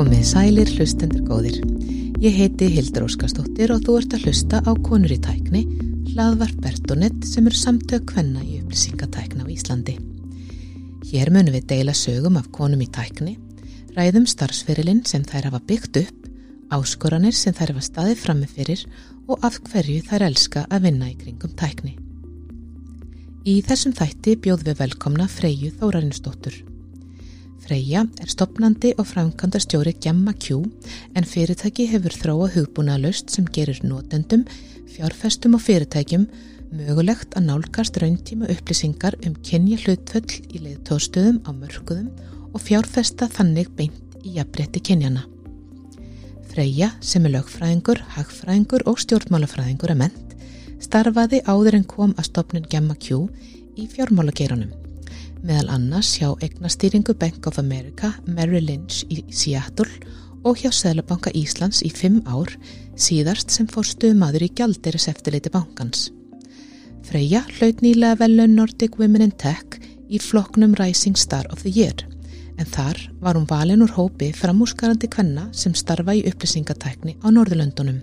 Komið sælir hlustendur góðir. Ég heiti Hildur Óskarsdóttir og þú ert að hlusta á Konur í tækni, hlaðvarp Bertonett sem eru samtök hvenna í upplýsingatækna á Íslandi. Hér munum við deila sögum af konum í tækni, ræðum starfsferilinn sem þær hafa byggt upp, áskoranir sem þær hafa staðið frammefyrir og af hverju þær elska að vinna í kringum tækni. Í þessum þætti bjóð við velkomna Freyju Þórarinsdóttur. Freyja er stopnandi og framkvæmdastjóri Gemma Q en fyrirtæki hefur þróa hugbúna löst sem gerir notendum, fjárfestum og fyrirtækjum mögulegt að nálgast rauntíma upplýsingar um kynja hlutföll í leiðtóðstöðum á mörguðum og fjárfesta þannig beint í jafnbretti kynjana. Freyja sem er lögfræðingur, hagfræðingur og stjórnmálafræðingur að ment starfaði áður en kom að stopnin Gemma Q í fjármálageranum meðal annars hjá eignastýringu Bank of America, Merrill Lynch í Seattle og hjá Sælabanka Íslands í fimm ár síðarst sem fór stuðmaður í gjaldiris eftirleiti bankans. Freyja hlaut nýlega velun Nordic Women in Tech í floknum Rising Star of the Year en þar var hún valin úr hópi framúsgarandi kvenna sem starfa í upplýsingatækni á Norðurlöndunum.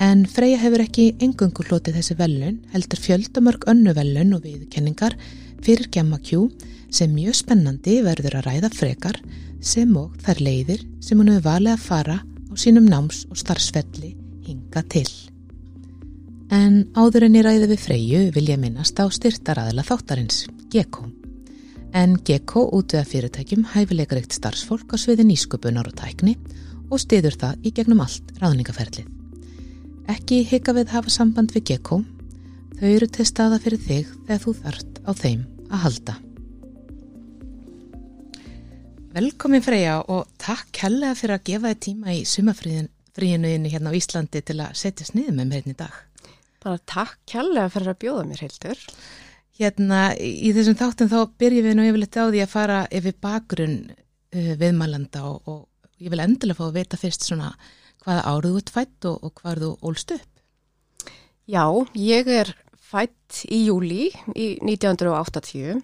En Freyja hefur ekki engungu hlotið þessi velun, heldur fjöldamörg önnu velun og viðkenningar fyrir Gemma Q sem mjög spennandi verður að ræða frekar sem og þær leiðir sem hún hefur valið að fara á sínum náms og starfsfelli hinga til. En áður en ég ræði við Freyju vil ég minnast á styrtaraðila þáttarins, GECO. En GECO útvöða fyrirtækjum hæfileikarikt starfsfólk á sviði nýsköpunar og tækni og stiður það í gegnum allt ráðningaferlið. Ekki hika við hafa samband við GECO Þau eru til staða fyrir þig þegar þú þart á þeim að halda. Velkomin Freyja og takk helga fyrir að gefa þið tíma í sumafríðinu hérna á Íslandi til að setja sniðum með mér hérna í dag. Bara takk helga fyrir að bjóða mér heiltur. Hérna í þessum þáttum þá byrjum við nú yfirleitt á því að fara yfir bakgrunn uh, viðmælanda og, og ég vil endilega fá að vita fyrst svona hvaða áruðu þú ert fætt og, og hvað þú ólst upp. Já, ég er fætt í júli í 1980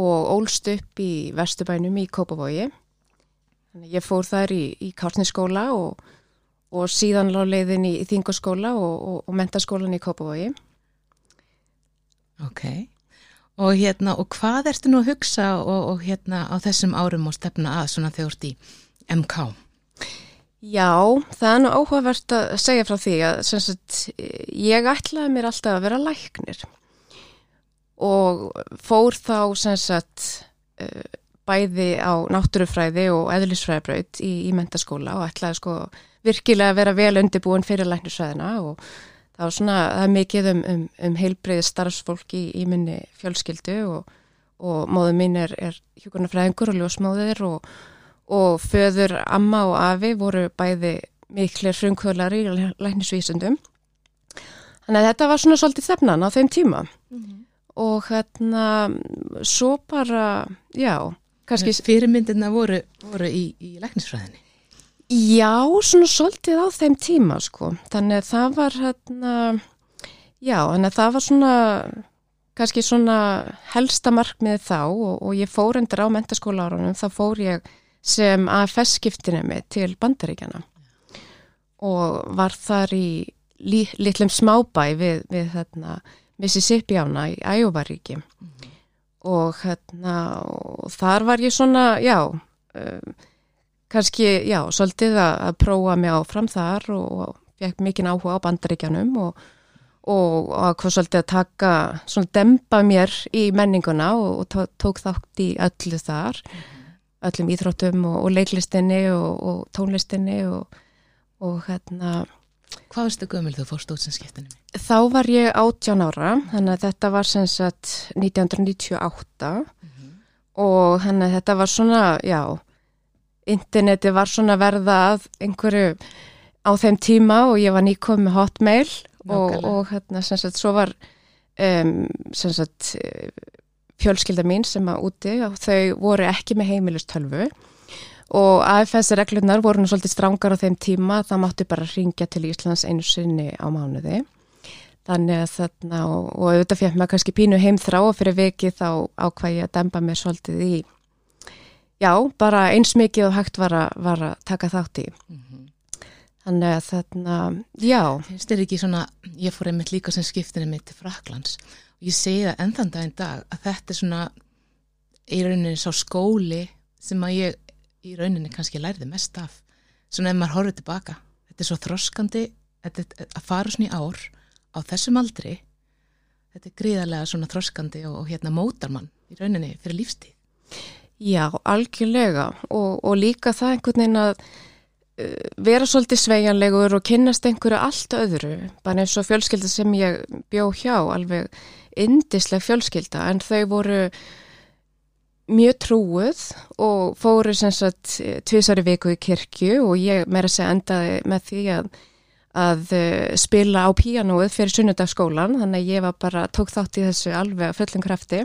og ólst upp í Vesturbænum í Kópavogi. Ég fór þar í, í Kárniskóla og, og síðan lág leiðin í, í Þingoskóla og, og, og mentaskólan í Kópavogi. Ok, og hérna, og hvað ertu nú að hugsa og hérna á þessum árum og stefna að svona þegar þú ert í MK? Já, það er nú áhugavert að segja frá því að sagt, ég ætlaði mér alltaf að vera læknir og fór þá sagt, eh, bæði á náttúrufræði og eðlisfræðabraut í, í mentaskóla og ætlaði sko virkilega að vera vel undirbúin fyrir læknisfræðina og það var svona, það er mikið um, um, um heilbreyði starfsfólki í, í minni fjölskyldu og, og móðu mín er, er hjókunarfræðingur og ljósmóður og og föður amma og afi voru bæði miklir frumkvölari í læknisvísundum. Þannig að þetta var svona svolítið þefnan á þeim tíma mm -hmm. og hérna svo bara, já. Fyrirmyndina voru, voru í, í læknisfræðinni? Já, svona svolítið á þeim tíma sko. Þannig að það var hérna, já, þannig að það var svona kannski svona helsta markmið þá og, og ég fór endur á mentaskóla árunum, þá fór ég sem AFS skiptinu mig til bandaríkjana og var þar í litlum smábæ við, við hérna, Mississippi ána í Æjóvaríki mm og, hérna, og þar var ég svona, já, um, kannski, já, svolítið að, að prófa mig áfram þar og, og fekk mikinn áhuga á bandaríkjanum og, og að svolítið að taka, svona dempa mér í menninguna og tók þátt í öllu þar. Mm öllum íþróttum og, og leiklistinni og, og tónlistinni og, og hérna Hvað varstu gömul þú fórst út sem skiptinni? Þá var ég 18 ára þannig að þetta var sem sagt 1998 mm -hmm. og þannig að þetta var svona já, interneti var svona verða að einhverju á þeim tíma og ég var nýkom með hotmail og, og hérna sem sagt svo var um, sem sagt fjölskylda mín sem að úti og þau voru ekki með heimilistölvu og AFS-reglunar voru nú svolítið strángar á þeim tíma það máttu bara ringja til Íslands einu sinni á mánuði þannig að þarna og, og auðvitað fyrir maður kannski pínu heim þrá og fyrir viki þá ákvæði að dempa mér svolítið í já, bara eins mikið og hægt var að, var að taka þátt í. Mm -hmm. Þannig að þarna, já. Finnst þér ekki svona, ég fór einmitt líka sem skiptinni mitt til Fraklands ég segi það ennþann daginn dag að þetta er svona í rauninni sá skóli sem að ég í rauninni kannski lærði mest af. Svona ef maður horfið tilbaka, þetta er svo þroskandi þetta, að fara svona í ár á þessum aldri, þetta er gríðarlega svona þroskandi og, og hérna mótarmann í rauninni fyrir lífstíð. Já, algjörlega og, og líka það einhvern veginn að uh, vera svolítið sveigjanlegur og kynnast einhverju allt öðru, bara eins og fjölskylda sem ég bjó hjá, alveg indisleg fjölskylda, en þau voru mjög trúið og fóru sem sagt tvísari viku í kirkju og ég meira segja endaði með því að, að uh, spila á píanóið fyrir sunnudagskólan, þannig að ég var bara tók þátt í þessu alveg fullum krafti.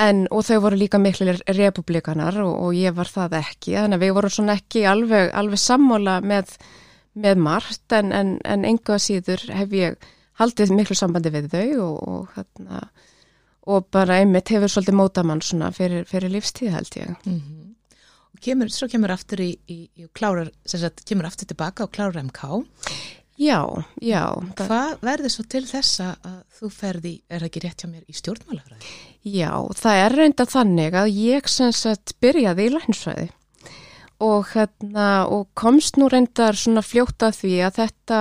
En, og þau voru líka miklu republikanar og, og ég var það ekki, þannig að við vorum svona ekki alveg, alveg sammóla með, með margt en, en, en enga síður hef ég haldið miklu sambandi við þau og, og, hérna, og bara einmitt hefur svolítið mótamann svona fyrir, fyrir lífstíð held ég. Mm -hmm. Og kemur, svo kemur aftur í, í, í klárar, sagt, kemur aftur tilbaka og klárar MK. Já, já. Hvað verður svo til þessa að þú ferði, er það ekki rétt hjá mér, í stjórnmálafræði? Já, það er reynda þannig að ég sem sagt byrjaði í lænsfræði og, hérna, og komst nú reyndar svona fljóta því að þetta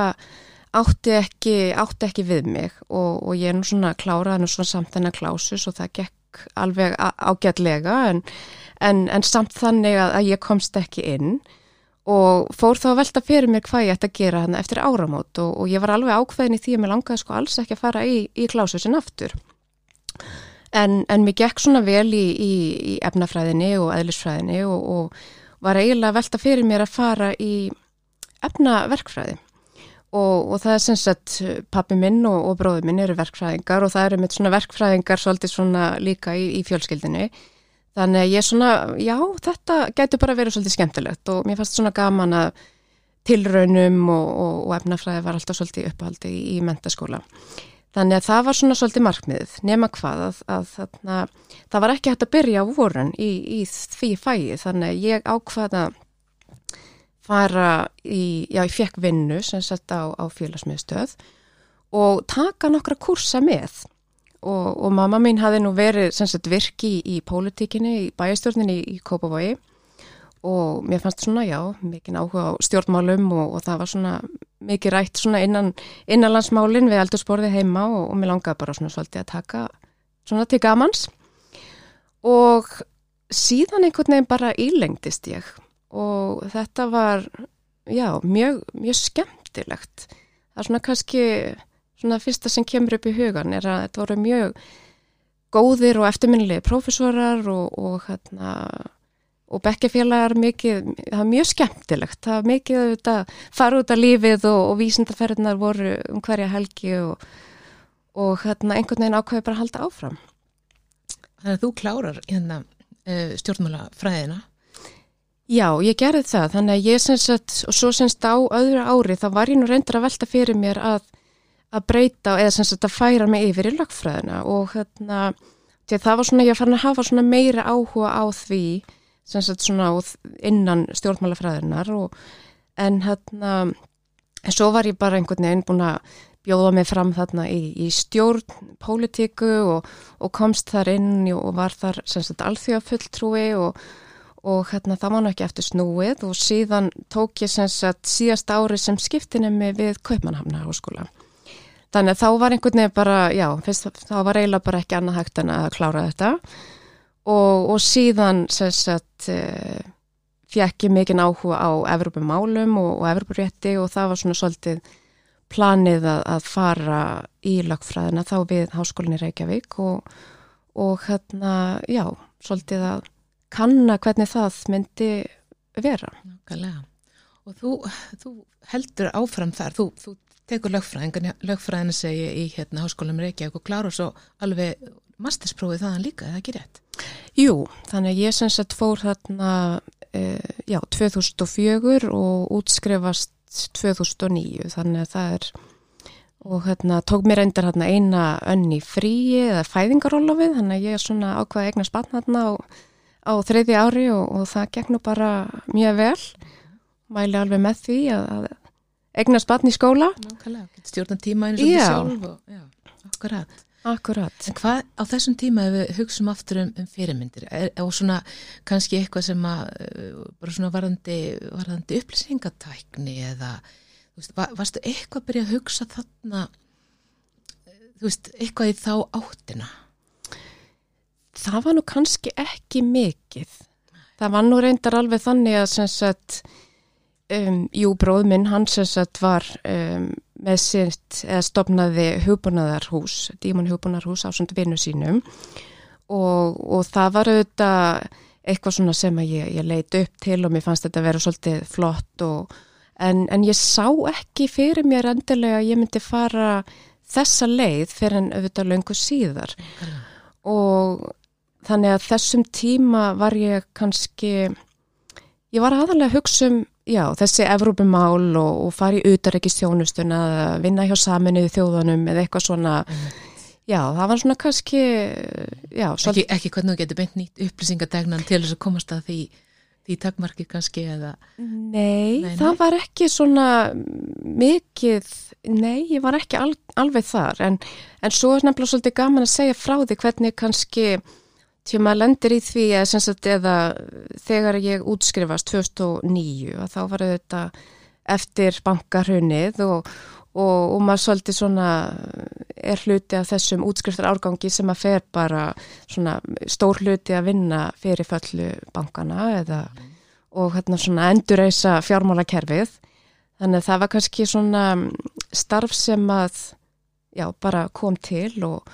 átti ekki, átti ekki við mig og, og ég er nú svona kláraði nú svona samt þennan klásus og það gekk alveg ágætlega en, en, en samt þannig að, að ég komst ekki inn og fór þá að velta fyrir mér hvað ég ætti að gera hérna eftir áramót og, og ég var alveg ákveðin í því að mér langaði sko alls ekki að fara í, í klásusin aftur. En, en mér gekk svona vel í, í, í efnafræðinni og eðlisfræðinni og, og var eiginlega velta fyrir mér að fara í efnaverkfræði. Og, og það er sem sagt pappi minn og, og bróði minn eru verkfræðingar og það eru mitt svona verkfræðingar svolítið svona líka í, í fjölskyldinni. Þannig að ég svona, já þetta getur bara verið svolítið skemmtilegt og mér fannst svona gaman að tilraunum og, og efnafræði var alltaf svolítið upphaldi í mentaskóla. Þannig að það var svona svolítið markmiðið, nema hvað að, að þarna, það var ekki hægt að byrja á vorun í, í því fæi, þannig að ég ákvaða fara í, já ég fekk vinnu sem sett á, á félagsmiðstöð og taka nokkra kursa með. Og, og mamma mín hafi nú verið sem sett virki í, í pólitíkinni, í bæjastjórninni í, í Kópavogi. Og mér fannst svona, já, mikið áhuga á stjórnmálum og, og það var svona mikið rætt svona innan, innanlandsmálin við eldursporði heima og, og mér langaði bara svona svolítið að taka svona til gamans. Og síðan einhvern veginn bara ílengdist ég og þetta var, já, mjög, mjög skemmtilegt. Það er svona kannski, svona fyrsta sem kemur upp í hugan er að þetta voru mjög góðir og eftirminnilegi profesorar og, og hérna og bekkefélagar mikið, það var mjög skemmtilegt, það var mikið að fara út af lífið og, og vísindaferðinar voru um hverja helgi og, og hérna einhvern veginn ákveði bara að halda áfram. Þannig að þú klárar hérna uh, stjórnmálafræðina? Já, ég gerði það, þannig að ég semst að, og svo semst á öðru ári, þá var ég nú reyndir að velta fyrir mér að, að breyta eða semst að færa mig yfir í lagfræðina og hérna, það var svona, ég fann að hafa svona meira áhuga á því sem sagt svona innan stjórnmálafræðinar og en hérna en svo var ég bara einhvern veginn búin að bjóða mig fram þarna í, í stjórn, pólitíku og, og komst þar inn og var þar sem sagt alþjóða fulltrúi og, og hérna það var náttúrulega eftir snúið og síðan tók ég sem sagt síðast ári sem skiptinemi við Kaupmannhamna háskóla. Þannig að þá var einhvern veginn bara, já, fyrst, þá var eiginlega bara ekki annað hægt en að klára þetta og, og síðan sagt, uh, fjekk ég mikinn áhuga á Evropamálum og, og Evroparétti og það var svona svolítið planið að, að fara í lagfræðina þá við Háskólinni Reykjavík og, og hérna, já, svolítið að kanna hvernig það myndi vera. Nákvæmlega. Og þú, þú heldur áfram þar, þú, þú tekur lögfræðin, lögfræðin segi í hérna, Háskólinni Reykjavík og klára svo alveg mastersprófið þaðan líka, eða ekki rétt? Jú, þannig að ég sem sagt fór þarna, e, já, 2004 og útskrefast 2009, þannig að það er, og hérna tók mér endur hérna eina önni fríi eða fæðingarólofið, þannig að ég er svona ákvaði eignar spann hérna á, á þriði ári og, og það gegn nú bara mjög vel mæli alveg með því að, að egna spann í skóla stjórna tíma einu svolítið sjálf og, já, akkurat Akkurat. Hvað á þessum tíma ef við hugsaum aftur um, um fyrirmyndir er, og svona kannski eitthvað sem að bara svona varðandi, varðandi upplýsingatækni eða veist, var, varstu eitthvað að byrja að hugsa þarna þú veist, eitthvað í þá áttina? Það var nú kannski ekki mikið. Það var nú reyndar alveg þannig að sem sagt, um, jú bróð minn, hann sem sagt var um, með sitt, eða stopnaði hugbúnaðarhús, dímun hugbúnaðarhús á svona vinnu sínum. Og, og það var auðvitað eitthvað svona sem að ég, ég leiti upp til og mér fannst þetta að vera svolítið flott og, en, en ég sá ekki fyrir mér endilega að ég myndi fara þessa leið fyrir en auðvitað löngu síðar. Og þannig að þessum tíma var ég kannski, ég var aðalega að hugsa um, já, þessi Evrópumál og, og fara í utarekistjónustun að vinna hjá saminuði þjóðanum eða eitthvað svona, mm. já, það var svona kannski, já. Ekki, ekki hvernig þú getur beint nýtt upplýsingategnan til þess að komast að því, því takmarki kannski eða? Nei, nei það nei. var ekki svona mikið, nei, ég var ekki al, alveg þar, en, en svo er nefnilega svolítið gaman að segja frá því hvernig kannski Því maður lendir í því að sagt, þegar ég útskrifast 2009 að þá var þetta eftir bankarhunnið og, og, og maður svolítið svona er hluti af þessum útskriftar árgangi sem að fer bara svona stór hluti að vinna fyrir föllu bankana eða og hérna svona endurreysa fjármálakerfið. Þannig að það var kannski svona starf sem að já bara kom til og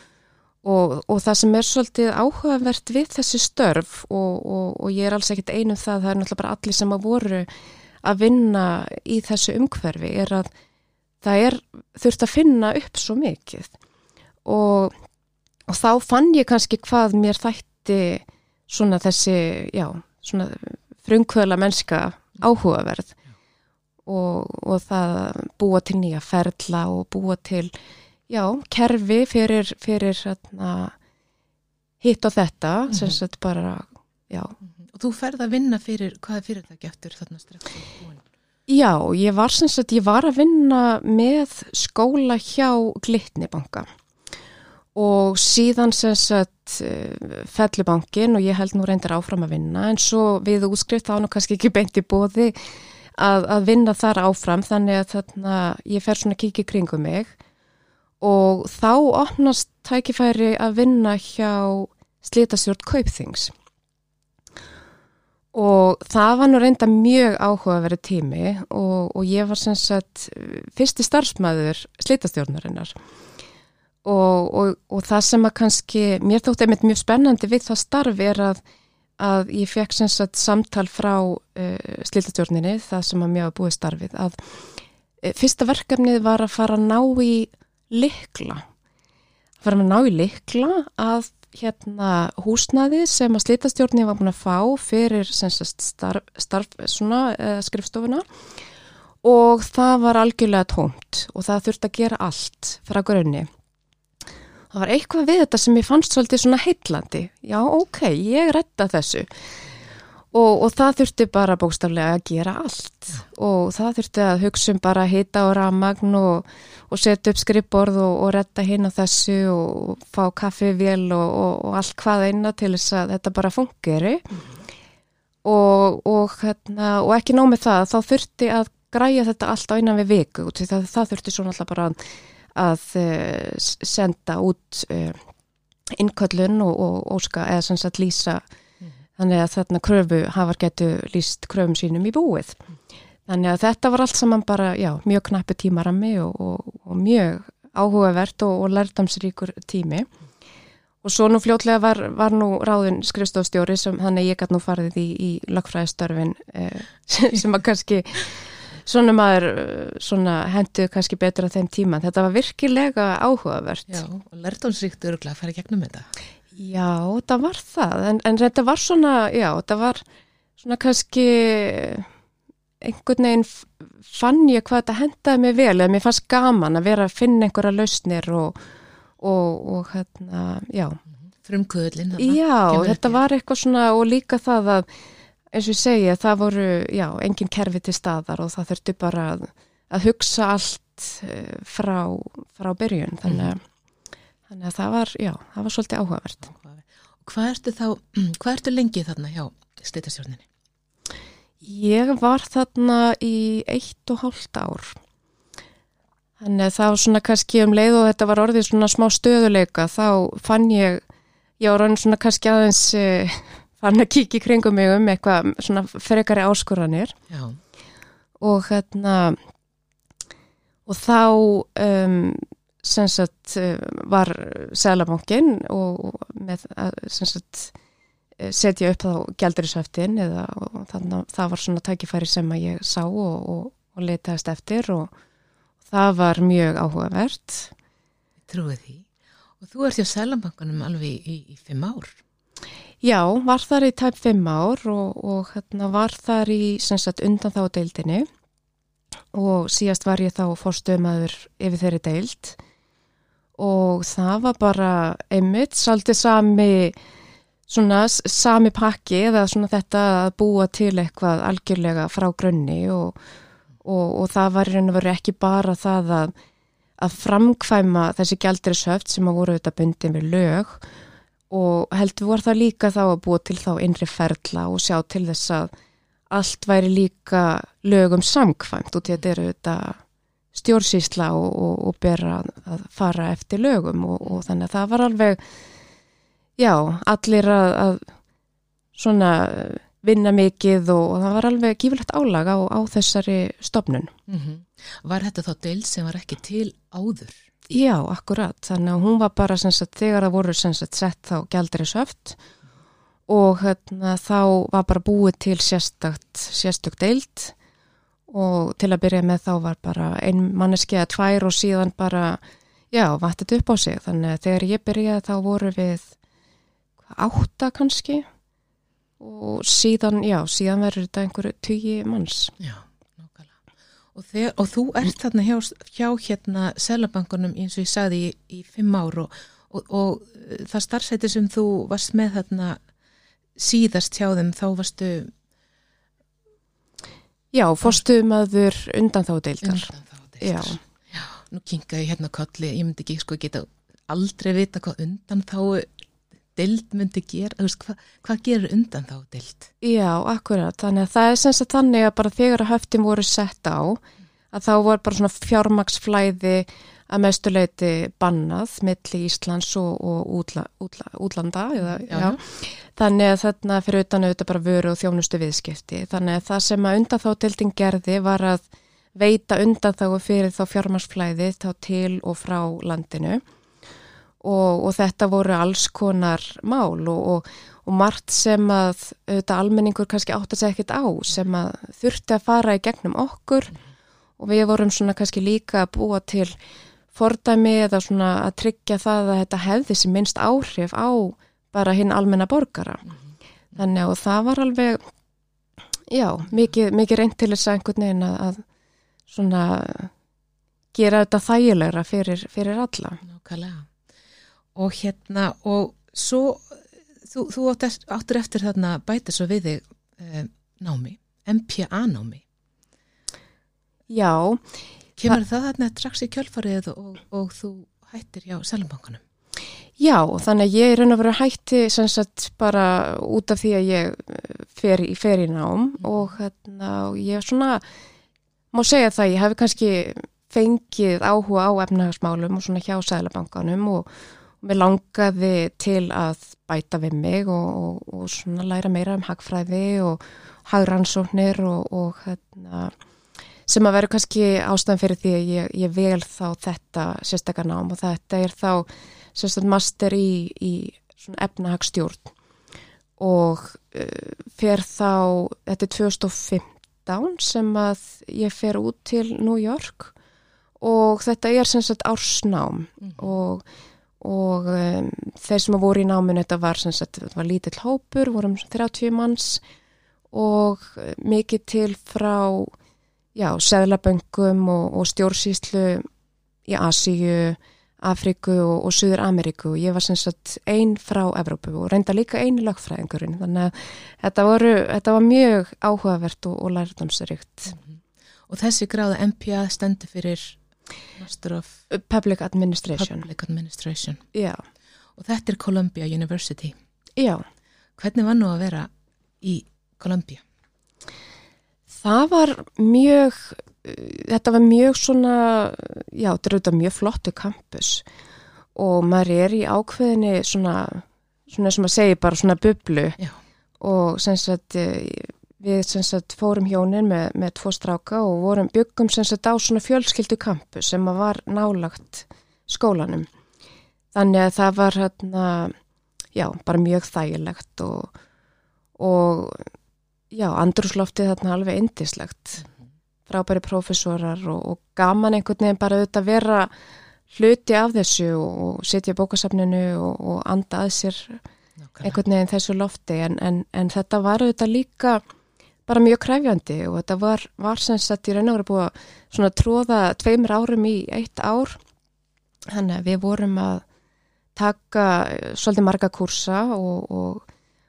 Og, og það sem er svolítið áhugavert við þessi störf og, og, og ég er alls ekkit einum það, það er náttúrulega bara allir sem að voru að vinna í þessu umhverfi er að það er þurft að finna upp svo mikið. Og þá fann ég kannski hvað mér þætti svona þessi, já, svona frumkvöla mennska áhugaverð. Og það búa til nýja ferla og búa til já, kerfi fyrir, fyrir hérna, hitt og þetta mm -hmm. sem sagt bara, já. -hmm. Og þú ferð að vinna fyrir, hvað er fyrir það geftur þarna strax? Já, ég var sem sagt, ég var að vinna með skóla hjá Glitnibanka og síðan sem sagt eh, fellubankin og ég held nú reyndar áfram að vinna en svo við útskrift þá nú kannski ekki beint í bóði að, að vinna þar áfram þannig að þarna ég fer svona að kíkja kringum mig og þá opnast tækifæri að vinna hjá slítastjórn Kaupþings. Og það var nú reynda mjög áhuga að vera tími og, og ég var sem sagt fyrsti starfsmæður slítastjórnarinnar og, og, og það sem að kannski, mér þótti einmitt mjög spennandi við það starf er að, að ég fekk sem sagt samtal frá uh, slítastjórninni, það sem að mjög búið starfið, að uh, fyrsta verkefnið var að fara að ná í likla það var að ná í likla að hérna húsnaði sem að slítastjórni var búin að fá fyrir starf, starf svona, uh, skrifstofuna. Og það var algjörlega tómt og það þurfti að gera allt frá grunni. Það var eitthvað við þetta sem ég fannst svolítið svona heitlandi já ok, ég retta þessu. Og, og það þurfti bara bókstaflega að gera allt. Og það þurfti að hugsa um bara hita á ramagn og, og setja upp skrippborð og, og retta hinn á þessu og fá kaffivél og allt hvað einna til þess að þetta bara fungeri mm. og hérna, ekki nómið það þá þurfti að græja þetta allt á einan við viku og það, það þurfti svona alltaf bara að, að eh, senda út uh, innköllun og óska eða sem sagt lýsa Þannig að þarna kröfu hafar getur líst kröfum sínum í búið. Þannig að þetta var allt saman bara, já, mjög knappi tímarami og, og, og mjög áhugavert og, og lærtamsríkur tími. Og svo nú fljótlega var, var nú ráðun skrifstofstjóri sem þannig ég gæti nú farið í, í lagfræðistörfin eh, sem að kannski svona maður svona henduð kannski betur á þeim tíma. Þetta var virkilega áhugavert. Já, og lærtamsríkt öruglega að fara gegnum þetta. Já, það var það, en, en þetta var svona, já, það var svona kannski einhvern veginn fann ég hvað þetta hendaði mig vel, eða mér fannst gaman að vera að finna einhverja lausnir og, og, og hérna, já. frumkvöðlinn Já, þetta var eitthvað svona og líka það að eins og ég segja, það voru já, engin kerfi til staðar og það þurfti bara að, að hugsa allt uh, frá, frá byrjun þannig, mm. þannig að það var já, það var svolítið áhugavert Hvað ertu þá, hvað ertu lengið þarna hjá steytastjórninni? Ég var þarna í eitt og hálft ár Þannig að það var svona kannski um leið og þetta var orðið svona smá stöðuleika þá fann ég, ég var orðin svona kannski aðeins eh, fann að kíkja kringum mig um eitthvað svona frekari áskoranir Já. og hérna og þá um, sem sagt eh, var Sælabankin og með sem sagt eh, setja upp þá gældurisöftin eða þannig að það var svona tækifæri sem að ég sá og, og, og letaðist eftir og það var mjög áhugavert. Trúið því. Og þú ert hjá Sælambankunum alveg í, í fimm ár. Já, var þar í tæp fimm ár og, og hérna, var þar í sagt, undan þá deildinni og síðast var ég þá fórstöðmaður yfir þeirri deild og það var bara einmitt svolítið sami svona sami pakki eða svona þetta að búa til eitthvað algjörlega frá grunni og og, og það var reyn og veru ekki bara það að, að framkvæma þessi gældrisöft sem að voru auðvitað bundin við lög og heldur voru það líka þá að búa til þá innri ferla og sjá til þess að allt væri líka lögum samkvæmt og þetta eru auðvitað stjórnsýsla og, og bera að fara eftir lögum og þannig að það var alveg já, allir að, að svona vinna mikið og, og það var alveg gífilegt álag á, á þessari stopnun. Mm -hmm. Var þetta þá deil sem var ekki til áður? Já, akkurat. Þannig að hún var bara sagt, þegar það voru sagt, sett þá gældri söft og hérna, þá var bara búið til sérstakt, sérstakt deilt og til að byrja með þá var bara ein manneski að tvær og síðan bara, já, vattit upp á sig. Þannig að þegar ég byrjaði þá voru við átta kannski og síðan, já, síðan verður þetta einhverju tugi manns. Já, nákvæmlega. Og, þegar, og þú ert þarna hjá, hjá hérna selabankunum eins og ég sagði í, í fimm ár og, og, og það starfsæti sem þú varst með þarna síðast hjá þeim, þá varstu... Já, fórstumaður undan þá deildar. Undan þá deildar. Já. Já, nú kinga ég hérna kolli, ég myndi ekki sko geta aldrei vita hvað undan þá dild myndi gera, þú veist, hva, hvað gerur undan þá dild? Já, akkurat, þannig að það er semst að þannig að bara þegar að höftin voru sett á, að þá var bara svona fjármaksflæði að mestuleiti bannað milli Íslands og, og útla, útla, útlanda, eða, já. Já. þannig að þarna fyrir utan auðvitað bara vöru og þjónustu viðskipti, þannig að það sem að undan þá dildin gerði var að veita undan þá fyrir þá fjármaksflæði þá til og frá landinu og, og þetta voru alls konar mál og, og, margt sem að auðvitað almenningur kannski átt að segja ekkit á sem að þurfti að fara í gegnum okkur og við vorum svona kannski líka að búa til fordæmi eða svona að tryggja það að þetta hefði sem minnst áhrif á bara hinn almenna borgara. Þannig að það var alveg, já, mikið, mikið reynd til þess að einhvern veginn að, að svona gera þetta þægilegra fyrir, fyrir alla. Nákvæmlega og hérna og svo þú, þú áttur eftir þarna bæta svo við þig eh, námi, MPA námi Já Kemur það þarna strax í kjölfarið og, og þú hættir hjá Sælumbánkanum? Já, þannig að ég er raun og verið hætti sem sagt bara út af því að ég eh, fer í, fer í nám mm. og hérna og ég er svona má segja það, ég hef kannski fengið áhuga á efnahagsmálum og svona hjá Sælumbánkanum og Mér langaði til að bæta við mig og, og, og svona læra meira um hagfræði og hagransóknir og, og hérna, sem að vera kannski ástæðan fyrir því að ég, ég vel þá þetta sérstakar nám og þetta er þá sérstakar master í, í efnahagstjórn og uh, fer þá, þetta er 2015 sem að ég fer út til New York og þetta er sérstakar ársnám mm. og og um, þeir sem voru í náminu þetta var, sagt, var lítill hópur vorum 30 manns og uh, mikið til frá já, seðlaböngum og, og stjórnsýslu í Asíu Afriku og, og Suður Ameríku og ég var sem sagt einn frá Evrópu og reynda líka eini lögfræðingurinn þannig að þetta, voru, þetta var mjög áhugavert og, og lærdomsrikt. Mm -hmm. Og þessi gráða MPA stendur fyrir Public Administration. Public Administration. Já. Og þetta er Columbia University. Já. Hvernig var nú að vera í Columbia? Það var mjög þetta var mjög svona, já, þetta er auðvitað mjög flottu kampus og maður er í ákveðinni svona, svona sem að segja bara svona bublu já. og sem sagt við sagt fórum hjónin með, með tvo stráka og vorum byggum sagt á svona fjölskyldu kampus sem að var nálagt skólanum. Þannig að það var hérna, já, bara mjög þægilegt og, og já, andrúsloftið þarna alveg indislegt frábæri profesorar og, og gaman einhvern veginn bara auðvitað vera hluti af þessu og, og sitja í bókasafninu og, og anda að sér Nákvæmlega. einhvern veginn þessu lofti en, en, en þetta var auðvitað líka bara mjög kræfjandi og þetta var, var sem sagt í raun og veru búið að svona tróða tveimur árum í eitt ár þannig að við vorum að taka svolítið marga kursa og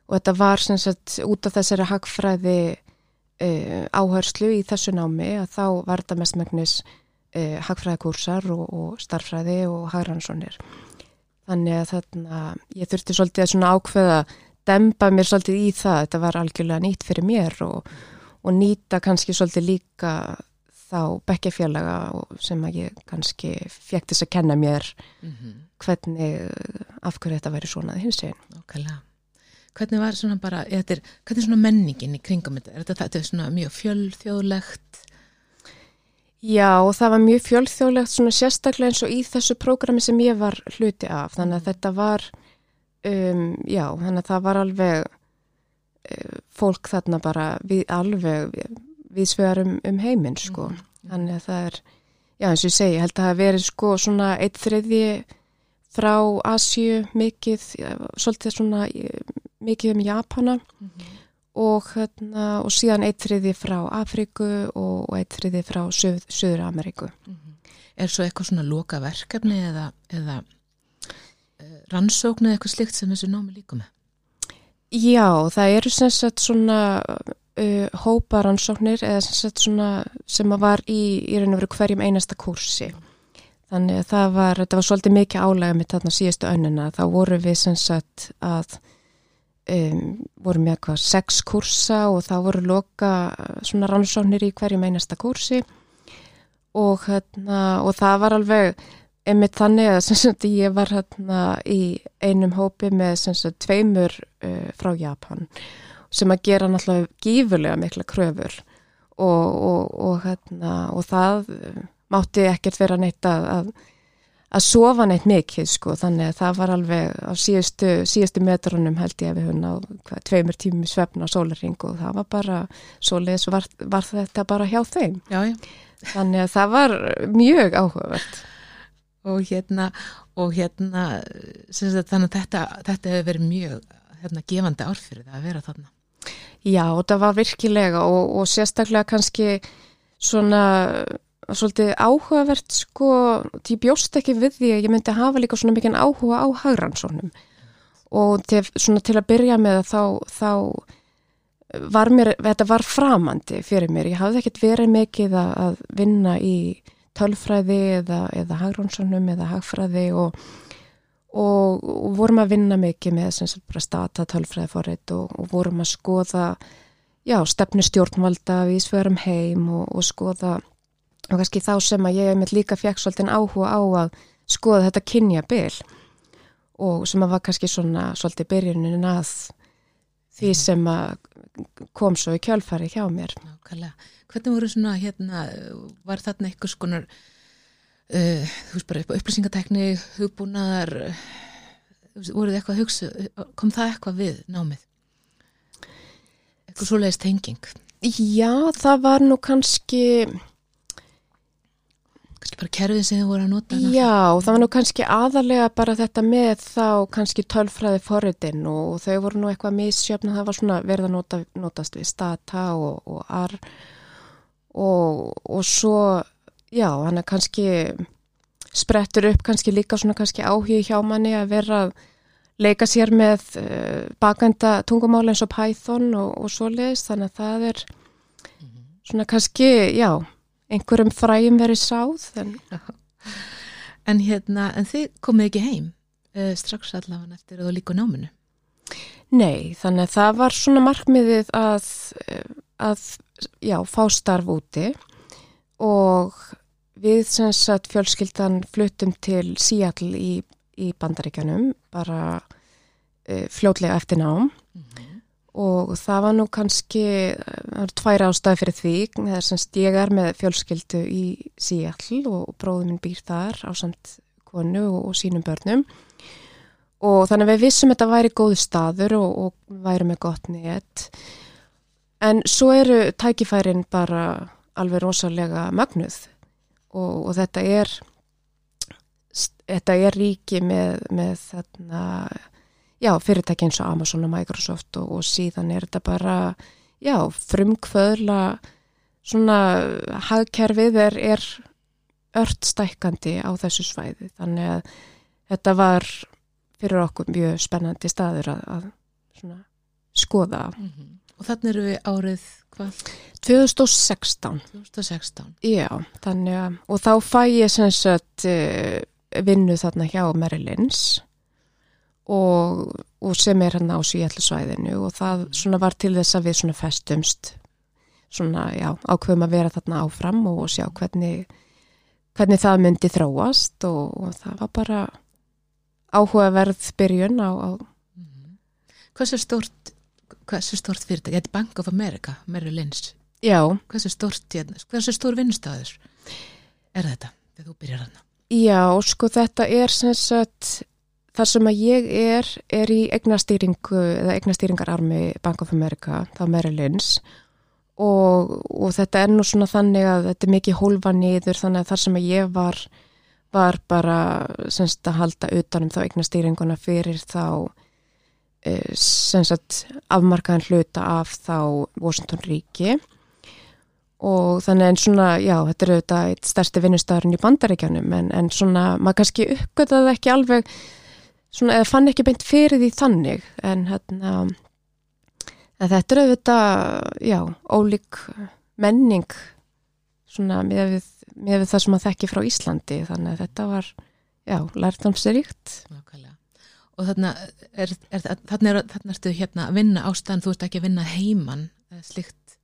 þetta var sem sagt út af þessari hagfræði uh, áherslu í þessu námi að þá var þetta mestmægnis uh, hagfræðikursar og, og starfræði og hagransónir. Þannig að þarna, ég þurfti svolítið að svona ákveða dempa mér svolítið í það, þetta var algjörlega nýtt fyrir mér og, og nýta kannski svolítið líka þá bekkefélaga sem að ég kannski fekk þess að kenna mér mm -hmm. hvernig af hverju þetta væri svona hins veginn. Okkarlega. Hvernig var svona bara, er, hvernig er svona menningin í kringum þetta? Er þetta, þetta er svona mjög fjölþjóðlegt? Já, og það var mjög fjölþjóðlegt svona sérstaklega eins og í þessu prógrami sem ég var hluti af. Þannig að mm. þetta var, um, já, þannig að það var alveg uh, fólk þarna bara við alveg við svegarum um heiminn, sko. Mm. Þannig að það er, já, eins og ég segi, held að það hef verið sko svona eitt þriðji frá Asju mikið, svolítið svona mikið um Japana mm og, hérna, og síðan eitt þriði frá Afriku og eitt þriði frá Suð, Suður Ameríku. Mm. Er svo eitthvað svona loka verkefni eða, eða rannsókn eða eitthvað slikt sem þessu námi líka með? Já, það eru sem sagt svona uh, hópa rannsóknir eða sem sagt svona sem að var í, í raun og veru hverjum einasta kursi. Þannig að það var, þetta var svolítið mikið álega með þarna síðustu önnuna. Þá voru við sem sagt að um, voru með eitthvað sex kursa og það voru loka svona rannsóknir í hverjum einasta kursi og, hérna, og það var alveg einmitt þannig að sagt, ég var hérna í einum hópi með sagt, tveimur uh, frá Japan sem að gera náttúrulega gífurlega mikla kröfur og, og, og hérna, það mátti ekkert vera neitt að, að að sofa neitt mikið sko þannig að það var alveg á síðustu, síðustu metrunum held ég að við höfum hvað, tveimur tími svefna á sólaring og það var bara svoleiðis var, var þetta bara hjá þeim já, já. þannig að það var mjög áhugavert og hérna og hérna sagt, þannig að þetta, þetta hefur verið mjög hérna, gefandi árfyrir það að vera þarna. Já og það var virkilega og, og sérstaklega kannski svona svolítið áhugavert sko, ég bjóst ekki við því að ég myndi hafa líka svona mikið áhuga á hagransónum og til, svona til að byrja með þá, þá var mér, þetta var framandi fyrir mér, ég hafði ekkert verið mikið að vinna í tölfræði eða, eða hagransónum eða hagfræði og, og, og vorum að vinna mikið með sem sagt bara stata tölfræði fórrið og, og vorum að skoða já, stefnu stjórnvalda við sverum heim og skoða og kannski þá sem að ég með líka svolítið áhuga á að skoða þetta kynja bil og sem að var kannski svona svolítið byrjunin að því mm. sem að kom svo í kjálfari hjá mér. Nákvæmlega. Hvernig voru svona hérna, var þarna eitthvað skonar uh, þú veist bara upplýsingatekni, hugbúnaðar voruð eitthvað að hugsa kom það eitthvað við námið? Eitthvað svoleiðist tenging? Já, það var nú kannski kannski bara kerfið sem þið voru að nota Já, það var nú kannski aðalega bara þetta með þá kannski tölfræði forritin og þau voru nú eitthvað missjöfn það var svona verða nota, notast við stata og, og ar og, og svo já, hann er kannski sprettur upp kannski líka svona kannski áhug hjá manni að vera að leika sér með uh, bakenda tungumál eins og Python og, og svoleiðis þannig að það er svona kannski, já, einhverjum fræjum verið sáð. En, En hérna, en þið komið ekki heim uh, strax allavega eftir að þú líka náminu. nei, þannig að það var svona markmiðið að, eh, að já, fá starf úti. Og við sem sagt fjölskyldan fluttum til Seattle í, í bandaríkjanum bara uh, fljótlega eftir nám. Og það var nú kannski, það var tvær ástæði fyrir því, það er semst ég er með fjölskyldu í Seattle og bróðum minn býr þar á samt konu og, og sínum börnum. Og þannig að við vissum að þetta væri góð staður og, og væri með gott nýtt en svo eru tækifærin bara alveg rosalega magnuð og, og þetta er þetta er ríki með, með þarna já, fyrirtæki eins og Amazon og Microsoft og, og síðan er þetta bara, já, frumkvöðla svona hagkerfið er, er ört stækkandi á þessu svæði. Þannig að þetta var fyrir okkur mjög spennandi staður að, að skoða. Mm -hmm. Og þannig eru við árið hvað? 2016. 2016. Já, þannig að, og þá fæ ég sem sagt uh, vinnu þarna hjá Merlins og, og sem er hann á Svíallusvæðinu og það svona var til þess að við svona festumst svona, já, ákveðum að vera þarna áfram og sjá hvernig hvernig það myndi þróast og, og það var bara áhugaverð byrjun á, á Mm -hmm. Hversu stort, hversu stort fyrirtæki? Þetta er Bank of America, Merrill Lynch. Já, Hversu stort, hérna, hversu stór vinnstæður er þetta þegar þú byrjar hann? já, sko þetta er sem sagt þar sem að ég er, er í eignastýringu eða eignastýringararmi Bank of America, þá Merrill Lynch og, og þetta er nú svona þannig að þetta er mikið hólfa niður þannig að þar sem að ég var var bara semst að halda utanum þá eignastýringuna fyrir þá e, semst afmarkaðan hluta af þá Washington ríki og þannig en svona, já, þetta er auðvitað eitt stærsti vinnustæðurinn í bandaríkjanum en, en svona, maður kannski uppgötaði ekki alveg svona, eða fann ekki beint fyrir því þannig en hérna en þetta er auðvitað, já, ólík menning svona með við, með við það sem maður þekki frá Íslandi þannig að þetta var, já, lærtamsríkt Nákvæmlega. Og þarna er, er, þarna er, þarna ertu hérna að vinna ástæðan, þú ert ekki að vinna heiman slikt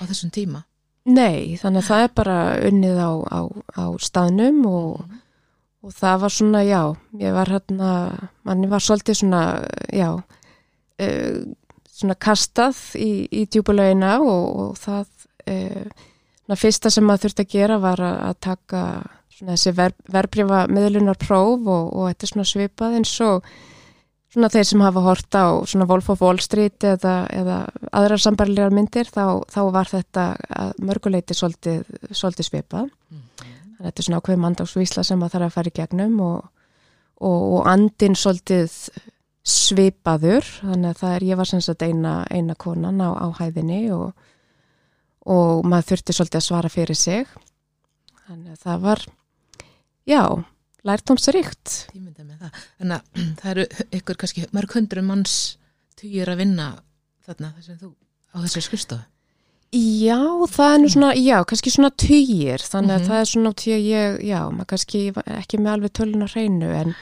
á þessum tíma. Nei, þannig að það er bara unnið á, á, á staðnum og, og það var svona, já, ég var hérna, manni var svolítið svona, já, uh, svona kastað í, í djúbulegina og, og það, uh, fyrsta sem maður þurfti að gera var að taka svona þessi ver, verbreyfa miðlunar próf og, og þetta er svona svipað eins og svona þeir sem hafa hort á svona Wolf of Wall Street eða, eða aðrar sambarlegar myndir þá, þá var þetta mörguleiti svolítið, svolítið svipað. Þannig að þetta er svona ákveð mandagsvísla sem maður þarf að fara í gegnum og, og, og andin svolítið svipaður. Þannig að það er, ég var sem sagt eina, eina konan á, á hæðinni og, og maður þurfti svolítið að svara fyrir sig. Þannig að það var, já, lærtómsríkt. Ég myndi með það. Þannig að það eru ykkur kannski mörg hundru manns tugir að vinna þarna þessum þú á þessu skrifstofu. Já, það er nú svona, já, kannski svona tugir, þannig að Mhm. það er svona að ég, já, maður kannski ekki með alveg tölun á hreinu, en,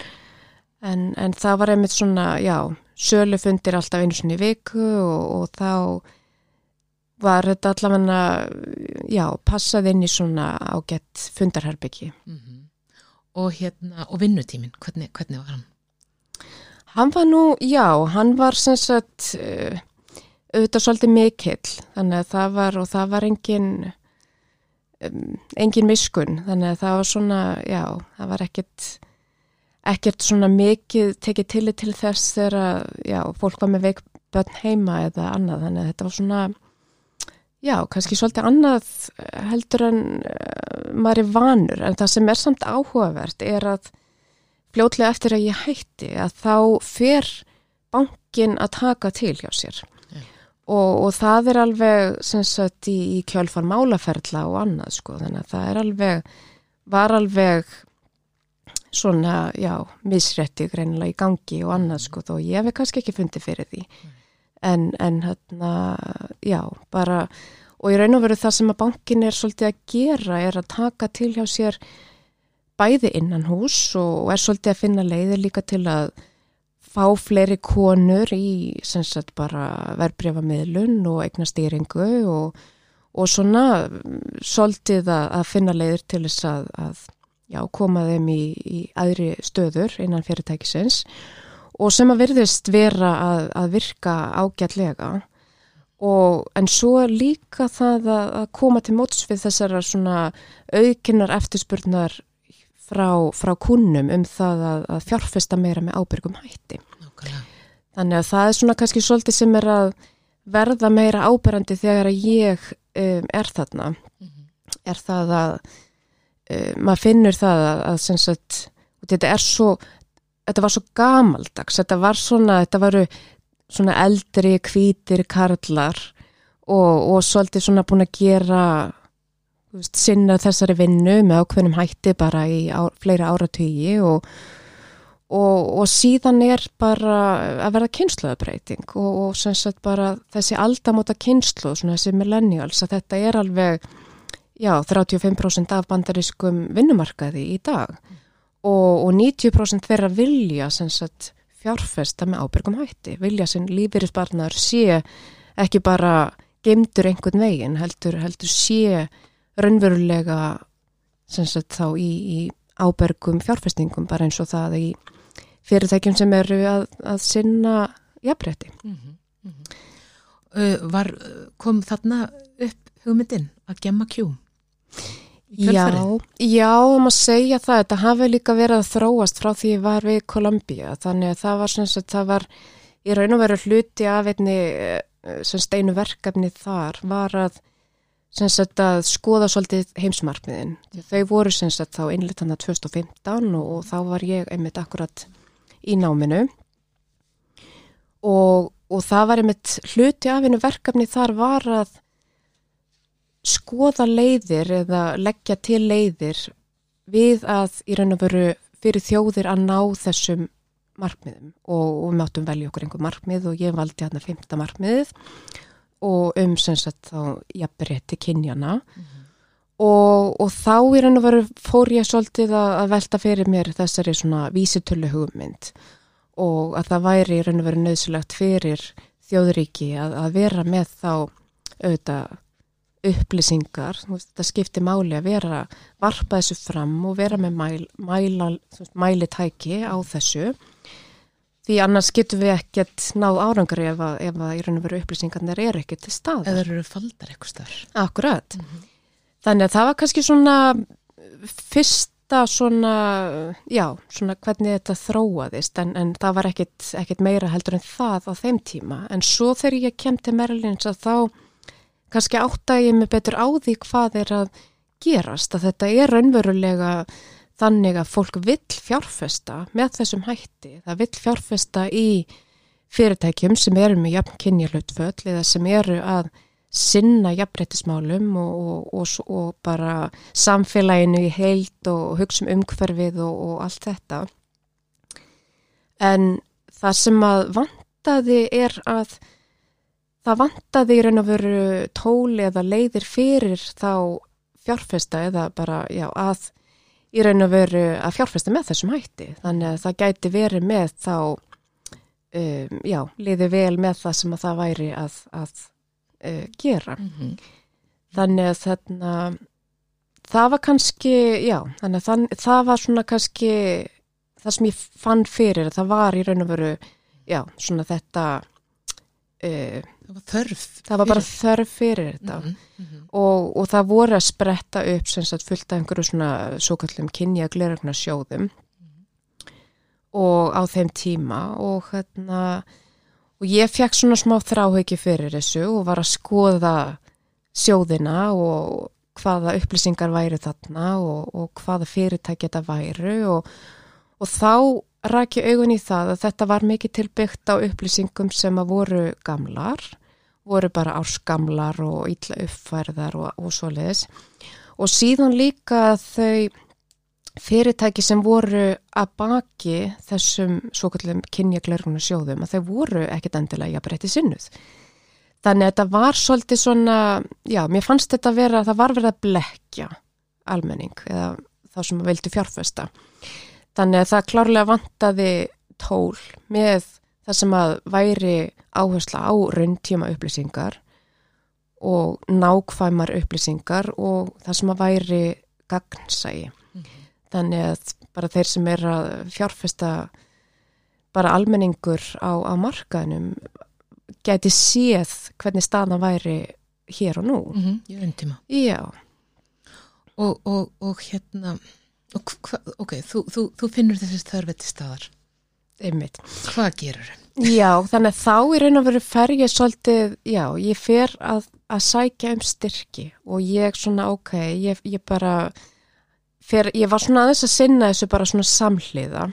en, en það var einmitt svona, já, sölufundir alltaf einu svona í viku og, og þá var þetta allavega, já, passað inn í svona ágætt fundarherbyggi. Mm Og hérna, og vinnutíminn, hvernig, hvernig var hann? Hann var nú, já, hann var sem sagt uh, auðvitað svolítið mikill, þannig að það var og það var engin um, engin miskun, þannig að það var svona, já, það var ekkert ekkert svona mikið tekið tillit til þess þegar að, já, fólk var með veik börn heima eða annað, þannig að þetta var svona já, kannski svolítið annað eh, heldur en uh, maður er vanur, en það sem er samt áhugavert er að fljótlega eftir að ég hætti að þá fer bankin að taka til hjá sér. Já. og, og það er alveg sem sagt í, í kjölfar málaferðla og annað sko. Þannig að það er alveg var alveg svona, já, misrætti greinilega í gangi og annað sko þó ég hef kannski ekki fundið fyrir því en, en hérna, já, bara og ég raun og veru það sem að bankin er svolítið að gera er að taka til hjá sér bæði innan hús og er svolítið að finna leiðir líka til að fá fleiri konur í verbreyfamiðlun og eignastýringu og, og svona svolítið að, að finna leiðir til þess að, að já, koma þeim í, í aðri stöður innan fyrirtækisins. og sem að verðist vera að, að virka ágætlega og en svo líka það að, að koma til móts við þessara svona aukinnar eftirspurnar frá, frá kunnum um það að, að fjárfesta meira með ábyrgum hætti. Nákvæmlega. Þannig að það er svona kannski svolítið sem er að verða meira ábyrgandi þegar að ég um, er þarna. Mm -hmm. Er það að uh, maður finnur það að, að sem sagt, þetta er svo, þetta var svo gamaldags, þetta var svona, þetta varu svona eldri, kvítir karlar og, og svolítið svona búin að gera veist, sinna þessari vinnu með ákveðnum hætti bara í á, fleiri áratögi og, og, og síðan er bara að verða kynsluðabreiting og sem sagt bara þessi aldamóta kynslu, svona þessi millennials, að þetta er alveg já, 35% af bandarískum vinnumarkaði í dag mm. Og, og 90% þeirra vilja sagt, fjárfesta með ábyrgum hætti, vilja sem lífeyrisbarnar sé ekki bara gemdur einhvern veginn, heldur, heldur sé raunverulega sagt, þá í, í ábyrgum fjárfestingum bara eins og það í fyrirtækjum sem eru að, að sinna jafnrétti. Mm -hmm, mm -hmm. Uh, var, kom þarna upp hugmyndin að gemma kjúm? Já, já, um að segja það, þetta hafi líka verið að þróast frá því ég var við Kolumbíu, þannig að það var að það var í raun og veru hluti af einni eh, steinu verkefni þar var að, að skoða svolítið heimsmarkmiðin. Þau voru sagt, þá innlitana 2015 og, og þá var ég einmitt akkurat í náminu. Og, og það var einmitt hluti af einu verkefni þar var að skoða leiðir eða leggja til leiðir við að í raun og veru fyrir þjóðir að ná þessum markmiðum og, við máttum velja okkur einhver markmið og ég valdi hérna fymta markmiðið og um sem sagt þá jafnrétti kynjana mm -hmm. og, og þá í raun og veru fór ég svolítið að velta fyrir mér þessari svona vísitölu hugmynd og að það væri í raun og veru nöðsulegt fyrir þjóðuríki að, að vera með þá auðvitað upplýsingar, þetta skiptir máli að vera, varpa þessu fram og vera með mæl, mæla, mælitæki á þessu því annars getur við ekkert náð árangari ef að, ef að í raun og veru upplýsingarnir er ekki til stað. Eða eru faldar eitthvað starf. Akkurat. Mm -hmm. Þannig að það var kannski svona fyrsta svona, já, svona hvernig þetta þróaðist en, en það var ekkert, ekkert meira heldur en það á þeim tíma en svo þegar ég kem til Merlins að þá kannski átta ég mig betur á því hvað er að gerast að þetta er raunverulega þannig að fólk vill fjárfesta með þessum hætti, það vill fjárfesta í fyrirtækjum sem eru með jafn kynjarlautföll eða sem eru að sinna jafnbreytismálum og, og, og, og bara samfélaginu í heilt og hugsa um umhverfið og allt þetta. En það sem að vantaði er að það vantaði í raun og veru tóli eða leiðir fyrir þá fjárfesta eða bara já, að í raun og veru að fjárfesta með þessum hætti. Þannig að það gæti verið með þá, um, já, liði vel með það sem að það væri að, að uh, gera. Mm -hmm. Þannig að þarna, það var kannski, já, þannig að það, var svona kannski það sem ég fann fyrir, það var í raun og veru, já, svona þetta uh, það var þörf það var bara þörf fyrir þetta mm -hmm. og, og það voru að spretta upp sem sagt fullt af einhverju svona svo kallum kynja gleragnar sjóðum mm -hmm. og á þeim tíma og hérna og ég fekk svona smá þráhauki fyrir þessu og var að skoða sjóðina og hvaða upplýsingar væri þarna og, og hvaða fyrirtæki þetta væri og, og þá rækja augun í það að þetta var mikið tilbyggt á upplýsingum sem að voru gamlar, voru bara ársgamlar og ítla uppfærðar og, og svo leiðis og síðan líka þau fyrirtæki sem voru að baki þessum svo kallum kynjaglerguna sjóðum að þau voru ekkit endilega jafnbreytti sinnuð. Þannig að þetta var svolítið svona, já, mér fannst þetta að vera, það var verið að blekja almenning eða þá sem vildi fjárfesta. Þannig að það klárlega vantaði tól með það sem að væri áhersla á rauntíma upplýsingar og nákvæmar upplýsingar og það sem að væri gagnsægi. Mhm. Þannig að bara þeir sem er að fjárfesta bara almenningur á, á markaðinum gæti séð hvernig staðan væri hér og nú. Mm -hmm. Ég er umtíma. Já, Og, og, og hérna, og hva, ok, þú, þú, þú finnur þessi þörfið til staðar. einmitt. Hvað gerur þau? Já, þannig að þá í raun og veru fer ég svolítið, já, ég fer að, að sækja um styrki og ég svona, ok, ég, ég bara fer, ég var svona aðeins að sinna þessu bara svona samhliða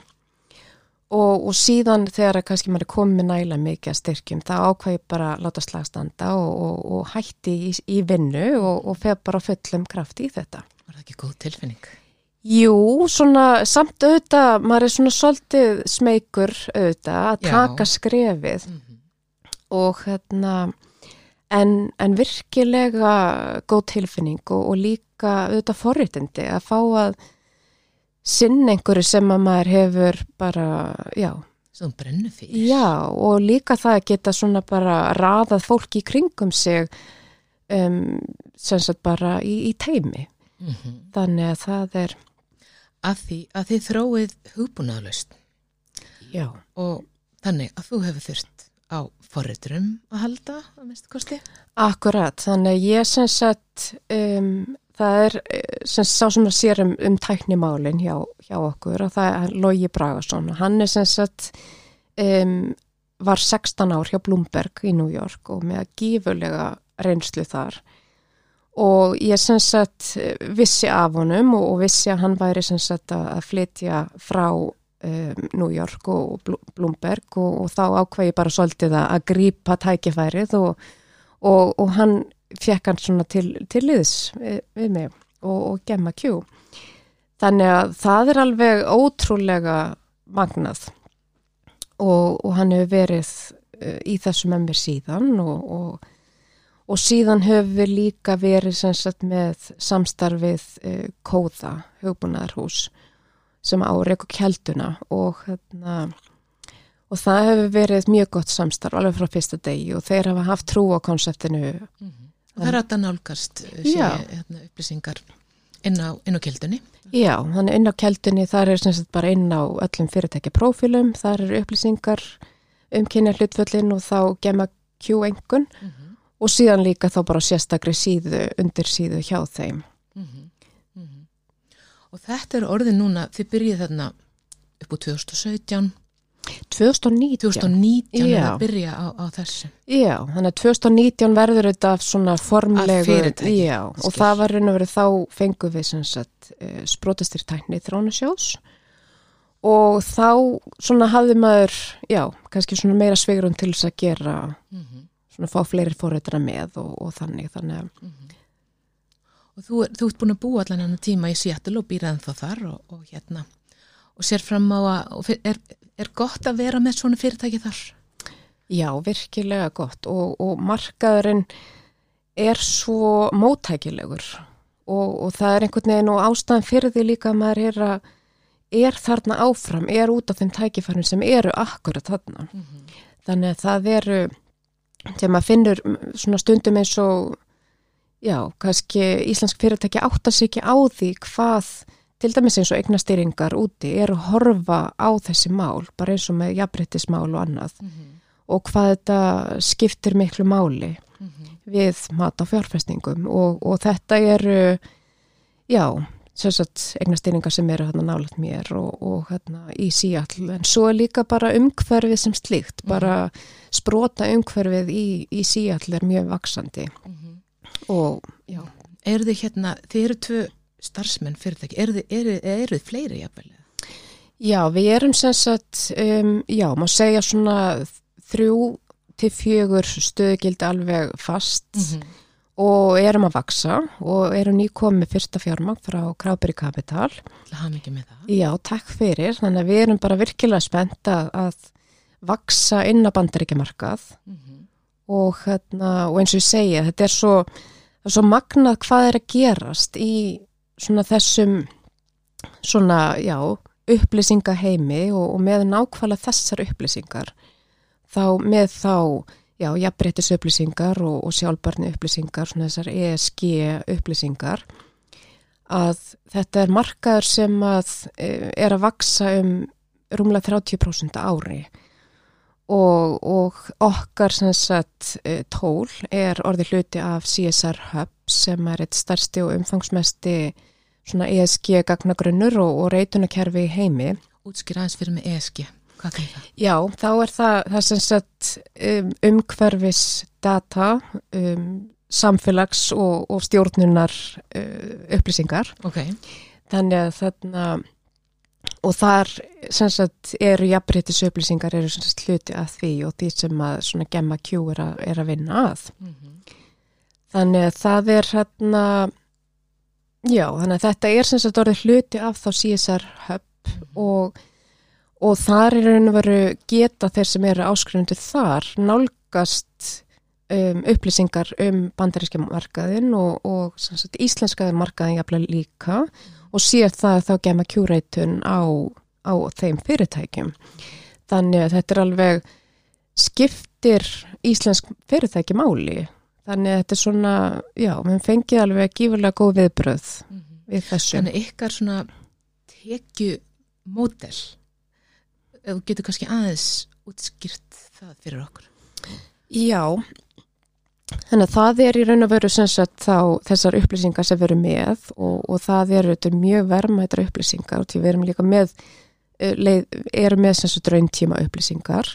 og, og síðan þegar að kannski maður er komið næla mikið að styrkjum, þá ákvað ég bara að láta slagstanda og, og, og hætti í, í vinnu og, og fer bara fullum kraft í þetta. Var það ekki góð tilfinning? Jú, svona samt auðvitað, maður er svona svolítið smeykur auðvitað að Já. taka skrefið Mm -hmm. og hérna en, en virkilega góð tilfinning og, og líka auðvitað forréttindi að fá að sinna einhverju sem að maður hefur bara, já, Svo brennu fyrir. já og líka það að geta svona bara raðað fólki í kringum sig um, sem sagt bara í, í teimi Mm -hmm. þannig að það er, Að því að þið þróið hugbúnaðalust já. Og þannig að þú hefur þurft á forriturum að halda að minnstu kosti. Akkurat, þannig að ég sem sagt, um, það er eh, sem sá sem að sér um, um tæknimálin hjá, hjá okkur og það er Logi Bragason. Og hann er sem sagt, um, var 16 ár hjá Bloomberg í New York og með gífurlega reynslu þar og ég sem sagt vissi af honum og, og vissi að hann væri sem sagt að, að flytja frá um, New York og Bl- Bloomberg og, og þá ákveði bara svolítið að, grípa tækifærið og, og, og hann fekk hann svona til, til liðs við, við mig og, og gemma kjú. Þannig að það er alveg ótrúlega magnað og, og hann hefur verið í þessu með mér síðan og, og, síðan höfum við líka verið sagt með samstarfið uh, Kóða, hugbúnaðarhús sem á Reykjavík Kjelduna og hérna og það hefur verið mjög gott samstarf alveg frá fyrsta degi og þeir hafa haft trú á konseptinu Mm -hmm. Það er að nálgast sé, Já. hérna, upplýsingar inn á, inn á kildunni. Já, þannig inn á keldunni, þar er sagt bara inn á öllum fyrirtækja prófílum, þar eru upplýsingar um kynja hlutföllin og þá gemma Q-engun Mm -hmm. Og síðan líka þá bara sérstakri síðu, undir síðu hjá þeim. Mhm. Og þetta er orðið núna, þið byrjið þarna upp á 2017, 2019. 2019 er að byrja á, á þessu. Já, þannig að 2019 verður þetta svona formlegu. Að fyrirtæki, Já, og skil. það var raun og verið þá fengum við sem sagt uh, sprótastyrtækni þrónusjós og þá svona hafði maður, já, kannski svona meira svegrum til þess að gera Mm -hmm. Svona fá fleiri fórhættina með og, og þannig, þannig að Og þú, þú ert búin að búa allan hann tíma í Seattle og býra ennþá þar og, og hérna og sér fram á að er, er gott að vera með svona fyrirtæki þar? já, virkilega gott og, og markaðurinn er svo móttækilegur og, og það er einhvern veginn og ástæðan fyrir því líka að maður er að er þarna áfram, er út af þeim tækifærum sem eru akkurat þarna Mm -hmm. þannig að það eru þegar maður finnur mm, svona stundum eins og já, kannski íslensk fyrirtæki átta sig ekki á því hvað til dæmis eins og eignastýringar úti er að horfa á þessi mál bara eins og með jafnbrettismál og annað. Og hvað þetta skiptir miklu máli við mat á fjárfestingum og, og þetta eru já, eignastýringar sem eru hérna nálægt mér og, og hérna í síall en svo er líka bara umhverfið sem slíkt bara sprota umhverfið í, í síall er mjög vaksandi og já, Eru þið hérna, þið eru tvö starfsmenn fyrirtæki, eru þið, eru, eru þið fleiri jafnvel? já við erum sem sagt um, já, má segja svona þrjú til fjögur stöðgildi alveg fast. -hmm. Og erum að vaksa og erum nýkomið fyrsta fjármang frá Kráberi Kapital. Já, takk fyrir. Þannig að við erum bara virkilega spennt að, vaksa inn að bandaríkjamarkað Mm -hmm. og, hérna, og eins og ég segja, þetta er svo, svo magnað hvað er að gerast í svona þessum svona, já, upplýsingaheimi og, og með nákvæmlega þessar upplýsingar þá með þá, já, jafnbreytis upplýsingar og, og sjálfbarni upplýsingar, svona þessar ESG upplýsingar að þetta er markaður sem að e, er að vaksa um rúmlega 30% á ári og, og okkar sagt e, tól er orðið hluti af CSR Hub sem er eitt starsti og umfangsmesti ESG gagnagrunnur og, og reytunakerfi heimi. Útskýra aðeins fyrir með ESG. Hvað er það? Já, þá er það, það sem sagt um, umhverfis data, um, samfélags og, og stjórnunar uh, upplýsingar. Ok. Þannig að þarna og þar sem sagt eru jafnbreytis upplýsingar eru sem sagt hluti að því og því sem að svona gemma Q er er að vinna að. Mm -hmm. Þannig að það er hérna já, þannig að þetta er sem sagt orðið hluti af þá CSR hub og, og þar er raun og veru geta þeir sem eru áskrifendur þar nálgast um, upplýsingar um bandarískja markaðin og, og sagt íslenskaði markaðin jafnlega líka og sér það að þá gema kjúreitun á, á þeim fyrirtækjum. Þannig að þetta er alveg skiptir íslensk fyrirtæki máli. Þannig að þetta er svona, já, við fengið alveg gífurlega góð viðbröð Mm -hmm. við þessu. Þannig ykkar svona tekju módel ef þú getur kannski aðeins útskýrt það fyrir okkur. Já, þannig að það er í raun og veru þá þessar upplýsingar sem veru með og, og það eru þetta er mjög vermaðra upplýsingar og því við erum líka með, eh, leið, erum með rauntíma upplýsingar.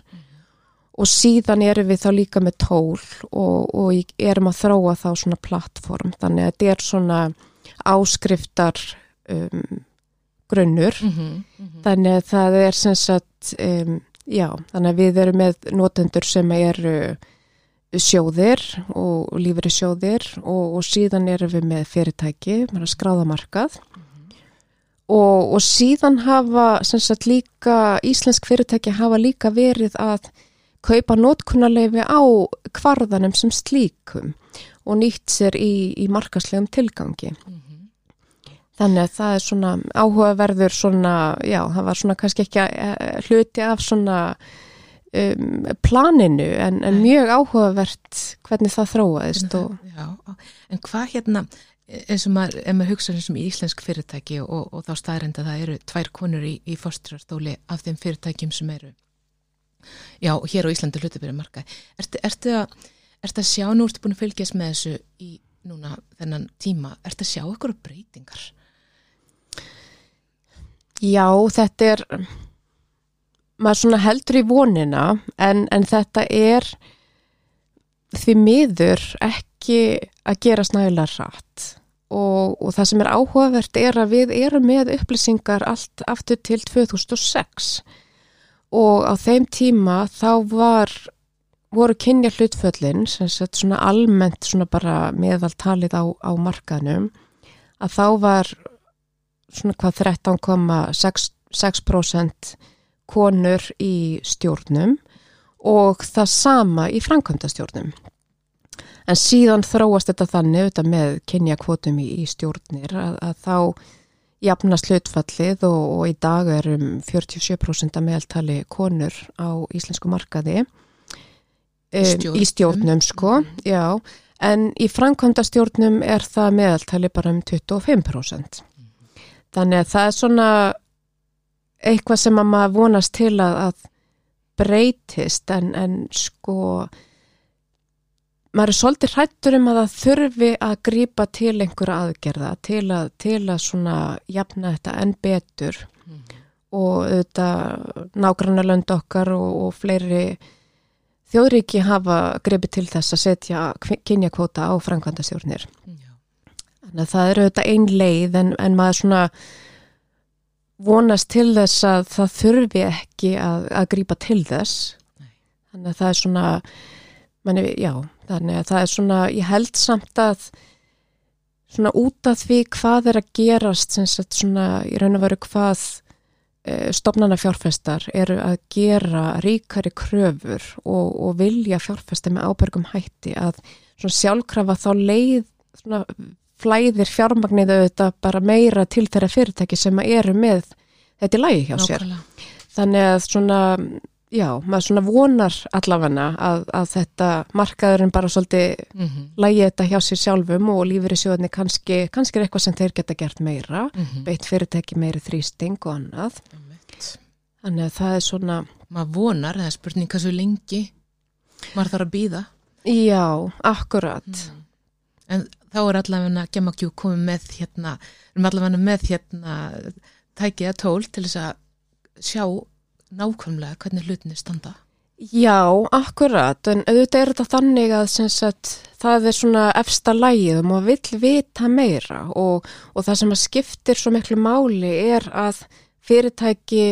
Og síðan erum við þá líka með tól og, og erum að þróa þá svona plattform. Þannig að þetta er svona áskriftar um, grunnur Mm -hmm. Þannig að það er sem sagt, um, já, þannig að við erum með notendur sem eru sjóðir og lífri sjóðir og, og síðan erum við með fyrirtæki, maður að skráða markað og, og síðan hafa sem sagt líka, íslensk fyrirtæki hafa líka verið að kaupa notkunarleifi á kvarðanum sem slíkum og nýtt sér í, í markaslegum tilgangi. Þannig að það er svona áhugaverður svona, já, það var svona kannski ekki eh, hluti af svona um, planinu en, en mjög áhugavert hvernig það þróaðist og Já, en hvað hérna eins og maður, ef maður hugsa eins og í íslensk fyrirtæki og, og þá staðrenda það eru tvær konur í, í fórsturastóli af þeim fyrirtækjum sem eru já, hér á Íslandi hlutabyrja marka ertu, ertu, að, ertu að sjá, nú ertu búin að fylgjast með þessu í núna þennan tíma, ertu að sjá ykkur breytingar? Já, þetta er maður svona heldur í vonina en, en þetta er því miður ekki að gera snæðilega rætt og, og það sem er áhugavert er að við erum með upplýsingar allt aftur til 2006 og á þeim tíma þá var voru kynja hlutföllin sem sett svona almennt svona bara meðaltalið á, á markaðnum að þá var svona hvað 13,6% konur í stjórnum og það sama í framkvæmdastjórnum. En síðan þróast þetta þannig auðvitað með kynjakvotum í, í stjórnir að, að þá jafnast hlutfallið og, og í dag er um 47% að meðaltali konur á íslensku markaði um, í Stjórnum. stjórnum sko, já, en í framkvæmdastjórnum er það meðaltali bara um 25%. Þannig að það er svona eitthvað sem að maður vonast til að, að breytist en, en sko maður er svolítið hrættur um að það þurfi að grípa til einhverja aðgerða til að, til að svona jafna þetta enn betur og auðvitað nágrannarlönd okkar og, og fleiri þjóðríki hafa gripið til þess að setja kynjakvóta á framkvæmdastjórnir. Já. Þannig að það eru auðvitað ein leið en, en maður svona vonast til þess að það þurfi ekki að, að grípa til þess. Nei. Þannig að það er svona, manni, já, þannig að það er svona, ég held samt að svona út af því hvað er að gerast sem sagt svona í raun og veru hvað e, stopnana fjárfestar eru að gera ríkari kröfur og, og vilja fjárfesta með ábergum hætti að svona sjálfkrafa þá leið svona flæðir fjármagnið auðvitað bara meira til þeirra fyrirtæki sem eru með þetta í lagi hjá sér. Nákvæmlega. Þannig að svona, já, maður svona vonar allavega að, að þetta markaðurinn bara svolítið Mm -hmm. lægi þetta hjá sér sjálfum og lífur í sjóðinni kannski, kannski er eitthvað sem þeir geta gert meira, Mhm. beitt fyrirtæki meiri þrýsting og annað. Þannig að það er svona, Maður vonar, það er spurning hversu lengi maður þarf að býða. já, akkurat. Mm. En þá er allavega Gemmakjú komið með hérna, allavega með hérna tækið að tól til þess að sjá nákvæmlega hvernig hlutinni standa. Já, akkurat, en auðvitað er þetta þannig að sagt, það er svona efsta lægið og maður vill vita meira og, og það sem að skiptir svo miklu máli er að fyrirtæki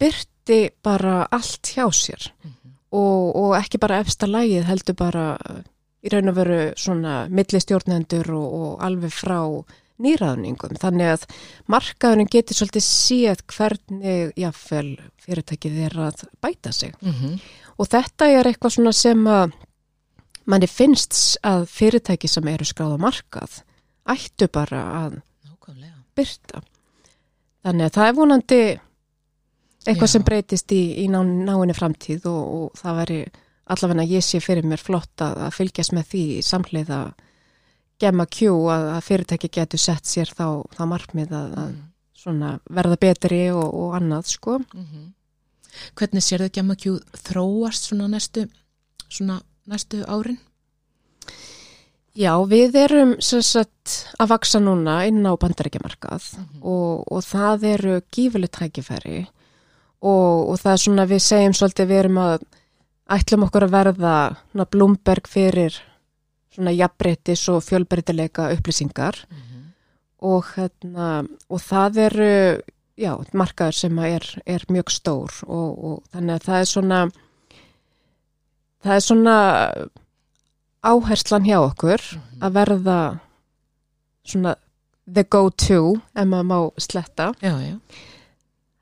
byrti bara allt hjá sér og, og ekki bara efsta lægið heldur bara í raun og veru svona millistjórnendur og, og alveg frá nýraðningum. Þannig að markaðurinn getur svolítið séð hvernig jáfnvel fyrirtækið er að bæta sig. Mm -hmm. Og þetta er eitthvað svona sem að manni finnst að fyrirtæki sem eru skráð á markað ættu bara að Nákvæmlega. byrta. Þannig að það er vonandi eitthvað Já. sem breytist í, í ná, náinni framtíð og, og það veri allavega að ég sé fyrir mér flott að, að fylgjast með því í samhliða gemma Q að, að fyrirtæki getur sett sér þá, þá markmið að, að svona verða betri og, og annað sko. Mm Hvernig sér þau Gemmakjú þróast svona næstu, svona næstu árin? Já, við erum sagt að vaksa núna inn á bandarækjamarkað Mhm. og, og það eru gífuleg tækifæri og, og það er svona við segjum svolítið við erum að ætlum okkur að verða svona, blúmberg fyrir svona jafnbreytis og fjölbreytileika upplýsingar. Og, hérna, og það eru já, markaður sem er, er mjög stór og, og þannig að það er svona það er svona áherslan hjá okkur að verða svona the go-to ef maður má sletta. Já, já.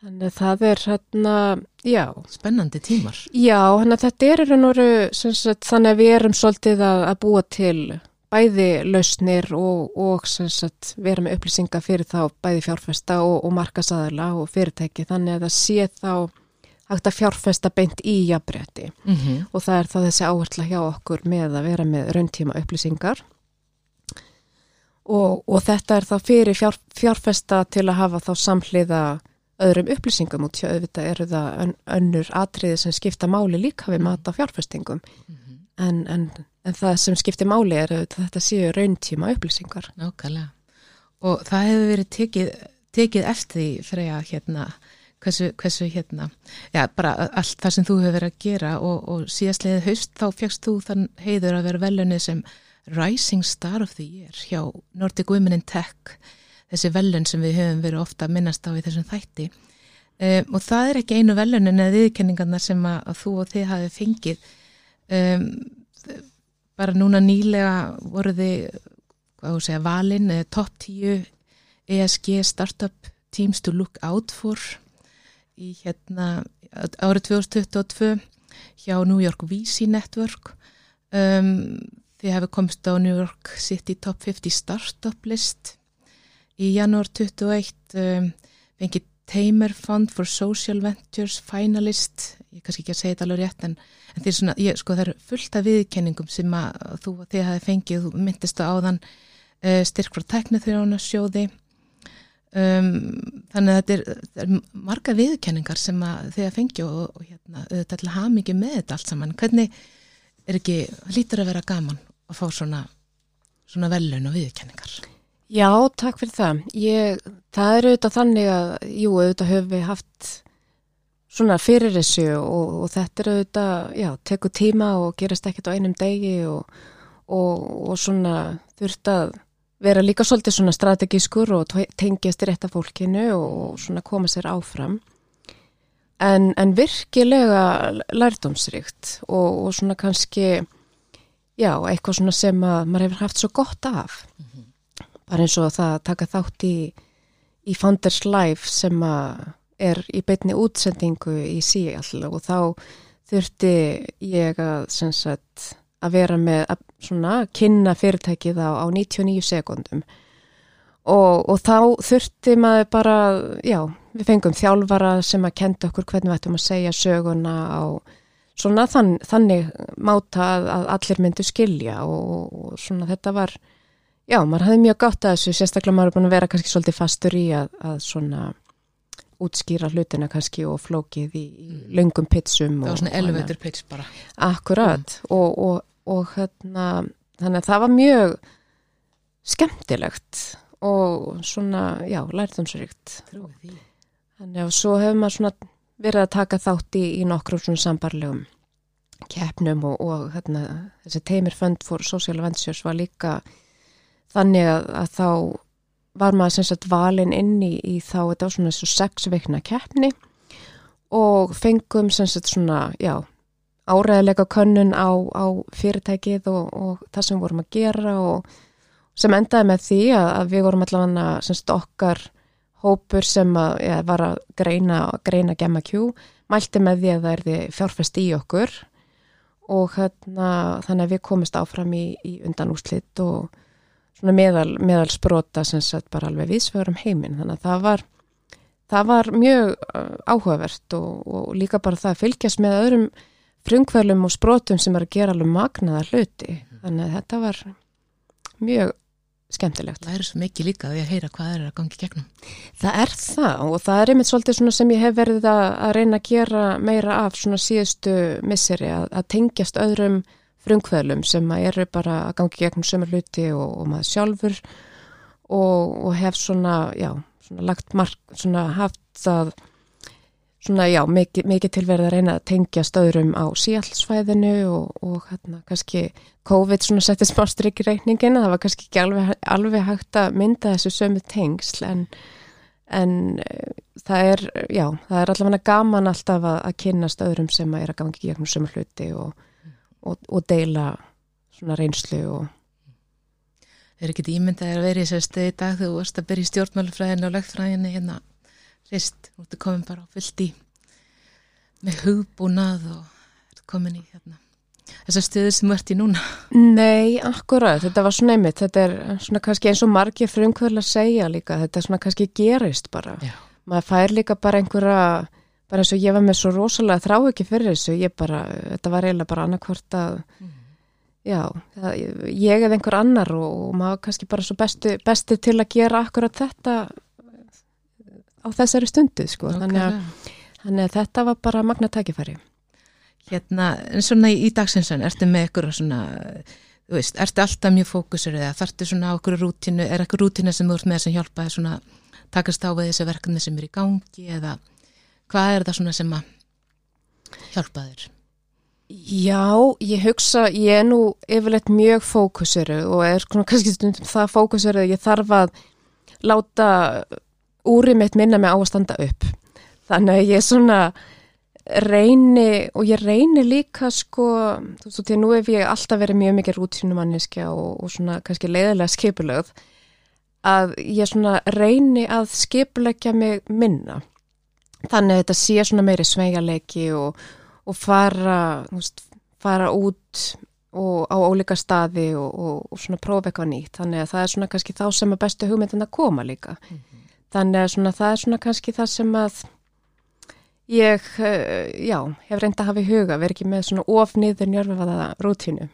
Þannig að það er hérna, já Spennandi tímar. Já, þannig að þetta er sem sagt, þannig að við erum svolítið að, að búa til bæði lausnir og, og sagt, vera með upplýsinga fyrir þá bæði fjárfesta og, og markasaðala og fyrirtæki þannig að það sé þá hægt að fjárfesta beint í jafnbreytti Mm -hmm. og það er þá þessi áhersla hjá okkur með að vera með rauntíma upplýsingar og, og þetta er þá fyrir fjár, fjárfesta til að hafa þá samhliða öðrum upplýsingum og tjá auðvitað eru það ön, önnur atriði sem skipta máli líka við mat á fjárfestingum. En, en, en það sem skiptir máli er auðvitað þetta séu rauntíma upplýsingar. Nákvæmlega. Og það hefur verið tekið, tekið eftir því að hérna, hversu, hversu hérna, já, bara allt það sem þú hefur verið að gera og, og síðastliðið haust þá fegst þú þann heiður að vera velunni sem Rising Star of the Year hjá Nordic Women in Tech, þessi velun sem við höfum verið ofta að minnast á í þessum þætti. Um, og það er ekki einu velunin eða viðkenningarna sem að, að þú og þið hafi fengið. Um, bara núna nýlega voru þið hvað þú segja, valin, top 10 ESG startup teams to look out for í hérna árið 2022 hjá New York VC Network um, þið hefur komst á New York City Top 50 Startup list í janúar 21 um, fengið Tamer Fund for Social Ventures finalist, ég er kannski ekki að segja þetta alveg rétt en, en þeir svona, ég, sko það eru fullt af viðkenningum sem að þú og þið hafi fengið, þú myndist á áðan uh, styrk frá teknithjóna sjóði um, þannig að þetta er, er marga viðkenningar sem að þið að fengja og, og hérna, þetta að hafa mikið með þetta allt saman, hvernig er ekki, lítur að vera gaman að fá svona, svona velun og viðkenningar Já, takk fyrir það. Ég, það er auðvitað þannig að, jú, auðvitað höfum við haft svona fyrir þessu og, og þetta er auðvitað, já, tekur tíma og gerast ekkert á einum degi og, og, og svona þurft að vera líka svolítið svona strategískur og te- tengjast rétta fólkinu og svona koma sér áfram. En, en virkilega lærdómsríkt og, svona kannski já, eitthvað svona sem að maður hefur haft svo gott af bara eins og það að taka þátt í í Founders Life sem er í beitni útsendingu í Seattle og þá þurfti ég að, sagt, að vera með að svona kynna fyrirtækið á, á 99 sekundum og, og þá þurfti maður bara, já, við fengum þjálfara sem að kenda okkur hvernig við ættum að segja söguna á svona þann, þannig máta að allir myndu skilja og, og svona þetta var, já, maður hafði mjög gátt að þessu, sérstaklega maður er búin að vera kannski svolítið fastur í að, að svona útskýra hlutina kannski og flókið í, Mm. löngum pitsum. Það var svona elevator pitch bara. Akkurat og, og, og hérna, þannig að það var mjög skemmtilegt og svona, já, lærðumsrikt. Þannig að svo hefur maður svona verið að taka þátt í, í nokkrum svona sambarlegum keppnum og, og hérna, þessi Teimir Fund for Social Ventures var líka þannig að, að þá var maður sem sagt valin inn í, í þá þetta var svona þessu sex veikna keppni og fengum sem sagt svona, já, áræðilega könnun á, á fyrirtækið og, og það sem vorum að gera og sem endaði með því að, að við vorum allavega sem sagt okkar hópur sem að, ja, var að greina, greina Gemma Q mælti með því að það erði fjárfest í okkur og hérna, þannig að við komist áfram í, í undanúslitt og svona meðal, meðal sprota sem sagt bara alveg viðsvegurum heiminn þannig að það var, það var mjög uh, áhugavert og, og líka bara það að fylgjast með öðrum frumkvælum og sprotum sem er að gera alveg magnaða hluti þannig að þetta var mjög skemmtilegt. Læri svo mikið líka að heyra hvað er að gangi gegnum. Það er það og það er einmitt svolítið svona sem ég hef verið að, að reyna að gera meira af svona síðustu misseri að, að tengjast öðrum frumkvöðlum sem að eru bara að gangi gegnum sömur hluti og, og maður sjálfur og, og hef svona, já, svona lagt mark, svona haft það svona, já, mikið, mikið tilverið að reyna að tengjast öðrum á síallsvæðinu og, og hérna kannski COVID svona setti smá strikk í reikningina, það var kannski ekki alveg, alveg hægt að mynda þessu sömu tengsl en, en eh, það er, já, það er allavega gaman alltaf að, að kynnast öðrum sem að er að gangi gegnum sömu hluti og, og, og deila svona reynslu og Er ekki ímyndaðir að vera í þessu stöði í dag þegar þú varst að byrja í stjórnmálufræðinu og lögfræðinu hérna hrist, þú ert komin bara á fullt í með hugbúnað og ert komin í hérna þessar stöður sem ert í núna. Nei, akkurat, þetta var svona einmitt, þetta er svona kannski eins og margir frumkvöld að segja líka, þetta er svona kannski gerist bara. Já. Maður fær líka bara einhverja, bara eins og ég var með svo rosalega þrá ekki fyrir þessu, ég bara, þetta var eiginlega bara annarkvort að, já, það, ég eða einhver annar og, og maður kannski bara svo besti, besti til að gera akkurat þetta á þessari stundu, sko, þannig að, þannig að þetta var bara magna tækifæri. Hérna, en svona í, í dagsinsan, ertu með ykkur svona, þú veist, ertu alltaf mjög fókusur eða þartu svona á ykkur rútinu, er ykkur rútinu sem þú ert með sem hjálpa þér svona takast á við þessi verkefni sem er í gangi eða hvað er það svona sem að hjálpa þér? Já, ég hugsa, ég er nú yfirleitt mjög fókusuru og er kannski stundum það fókusuru að ég þarf að láta úrið mitt minna mig á að standa upp. Þannig að ég svona reyni og ég reyni líka sko, þú veist, því nú hef ég alltaf verið mjög mikið rútínumanniski og, og svona kannski leiðilega skipulögð að ég svona reyni að skipulegja mig minna. Þannig að þetta sé svona meiri sveigaleiki og og fara, veist, fara út og á ólíka staði og, og, og svona prófa eitthvað nýtt. Þannig að það er svona kannski þá sem að bestu hugmyndin að koma líka. Þannig að svona, það er svona kannski það sem að ég, uh, já, hef reynd að hafa í huga, verð ekki með svona ofniður njörfaða rútínu.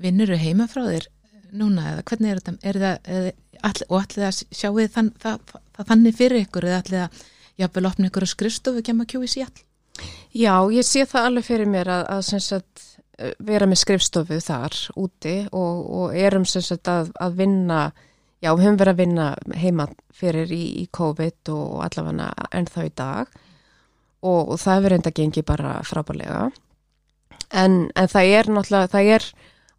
Vinnur þú heima frá þér núna eða hvernig er þetta, er það, all, og ætlið að sjáu það, það, það þannig fyrir ykkur eða ætlið að jafnvel opna ykkur á skrifstofu kemur að kjói sér? Já, ég sé það alveg fyrir mér að, að sagt, vera með skrifstofu þar úti og, og erum sagt að, að vinna, já, við höfum verið að vinna heima fyrir í, í COVID og allavega ennþá í dag og, og það hefur reynda gengið bara frábærlega. En, en það er náttúrulega, það er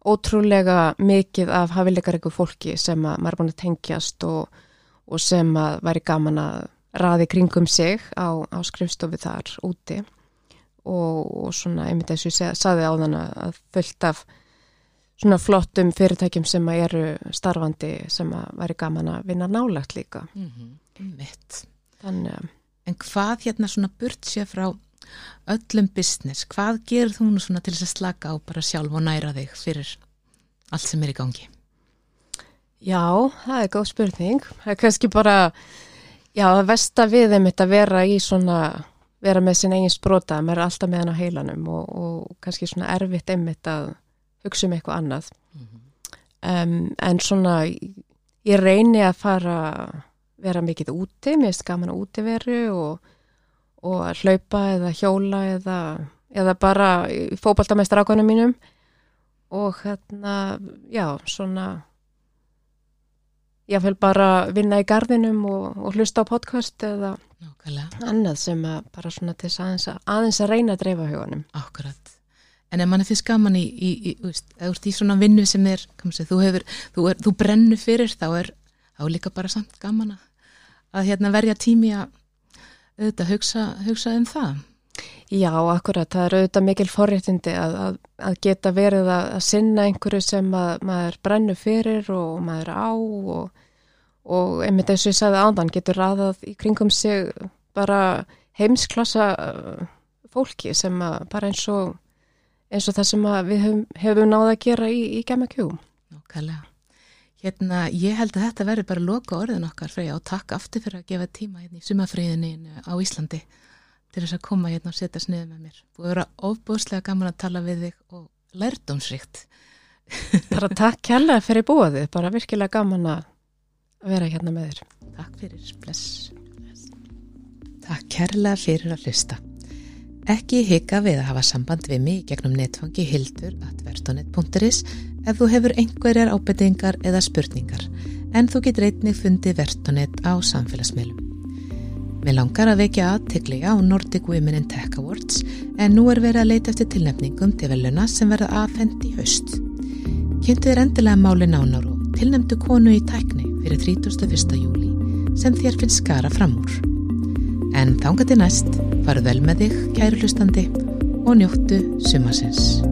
ótrúlega mikið af hafilegar ykkur fólki sem að maður er búin að tengjast og, og sem að væri gaman að raði kringum sig á, á skrifstofu þar úti og, og svona einmitt eins og ég saði á þann að fullt af svona flottum fyrirtækjum sem að eru starfandi sem að væri gaman að vinna nálagt líka. Mm -hmm. Mitt. Þannig En hvað hérna svona burt sér frá öllum business, hvað gerir þú nú svona til þess að slaka á bara sjálf og næra þig fyrir allt sem er í gangi? Já, það er góð spurning. Það er kannski bara, já, það vesta við þeim þetta vera í svona, vera með sin eigin sprota, maður er alltaf með hann á heilanum og, og kannski svona erfitt einmitt að hugsa um eitthvað annað. Mm -hmm. Um, en svona, ég reyni að fara, vera mikið úti, mér finnst gaman að úti veru og, og að hlaupa eða hjóla eða, eða bara fókbalta með strákunum mínum og hérna, já, svona ég vil bara vinna í gardinum og, og hlusta á podcast eða Nákvæmlega, annað sem að bara svona til aðeins að, aðeins að reyna að dreifa huganum. akkurat. En ef mann er fyrst gaman í, í, í, í svona vinnu sem er, sé, þú hefur, þú, er, þú brennu fyrir, þá er, þá líka bara samt gaman að, að hérna verja tími að auðvitað hugsa, hugsa um það. Já, akkurat, það er auðvitað mikil forréttindi að, að, að geta verið að, að sinna einhverju sem að, maður brennu fyrir og maður á og, og einmitt eins og ég sagði ándan getur raðað í kringum sig bara heimsklassa uh, fólki sem bara eins og, eins og það sem við hefum, hefum náða að gera í, í Gemma Q. Nákvæmlega. Hérna, ég held að þetta verður bara loka orðin okkar Freyja og takk aftur fyrir að gefa tíma hérna í sumafríðinni á Íslandi til þess að koma hérna og setja sniðið með mér. Þú verður ofbúslega gaman að tala við þig og lærdómsrikt. Bara takk kærlega fyrir búaðið, bara virkilega gaman að vera hérna með þér. Takk fyrir, bless. bless. Takk kærlega fyrir að hlusta. Ekki hika við að hafa samband við mig gegnum netfangi hildur at vertonet.is ef þú hefur einhverjar ábyrtingar eða spurningar en þú getur einnig fundið Vertonet á samfélagsmiðlum. Mér langar að vekja aðtegli á Nordic Women in Tech Awards en nú er verið að leita eftir tilnefningum til veluna sem verða aðfend í haust. Kynntu þér endilega máli nánar og tilnefndu konu í tækni fyrir 31. júli sem þér finnst skara fram úr. En þángat í næst, faru vel með þig, kæru hlustandi og njóttu sumasins.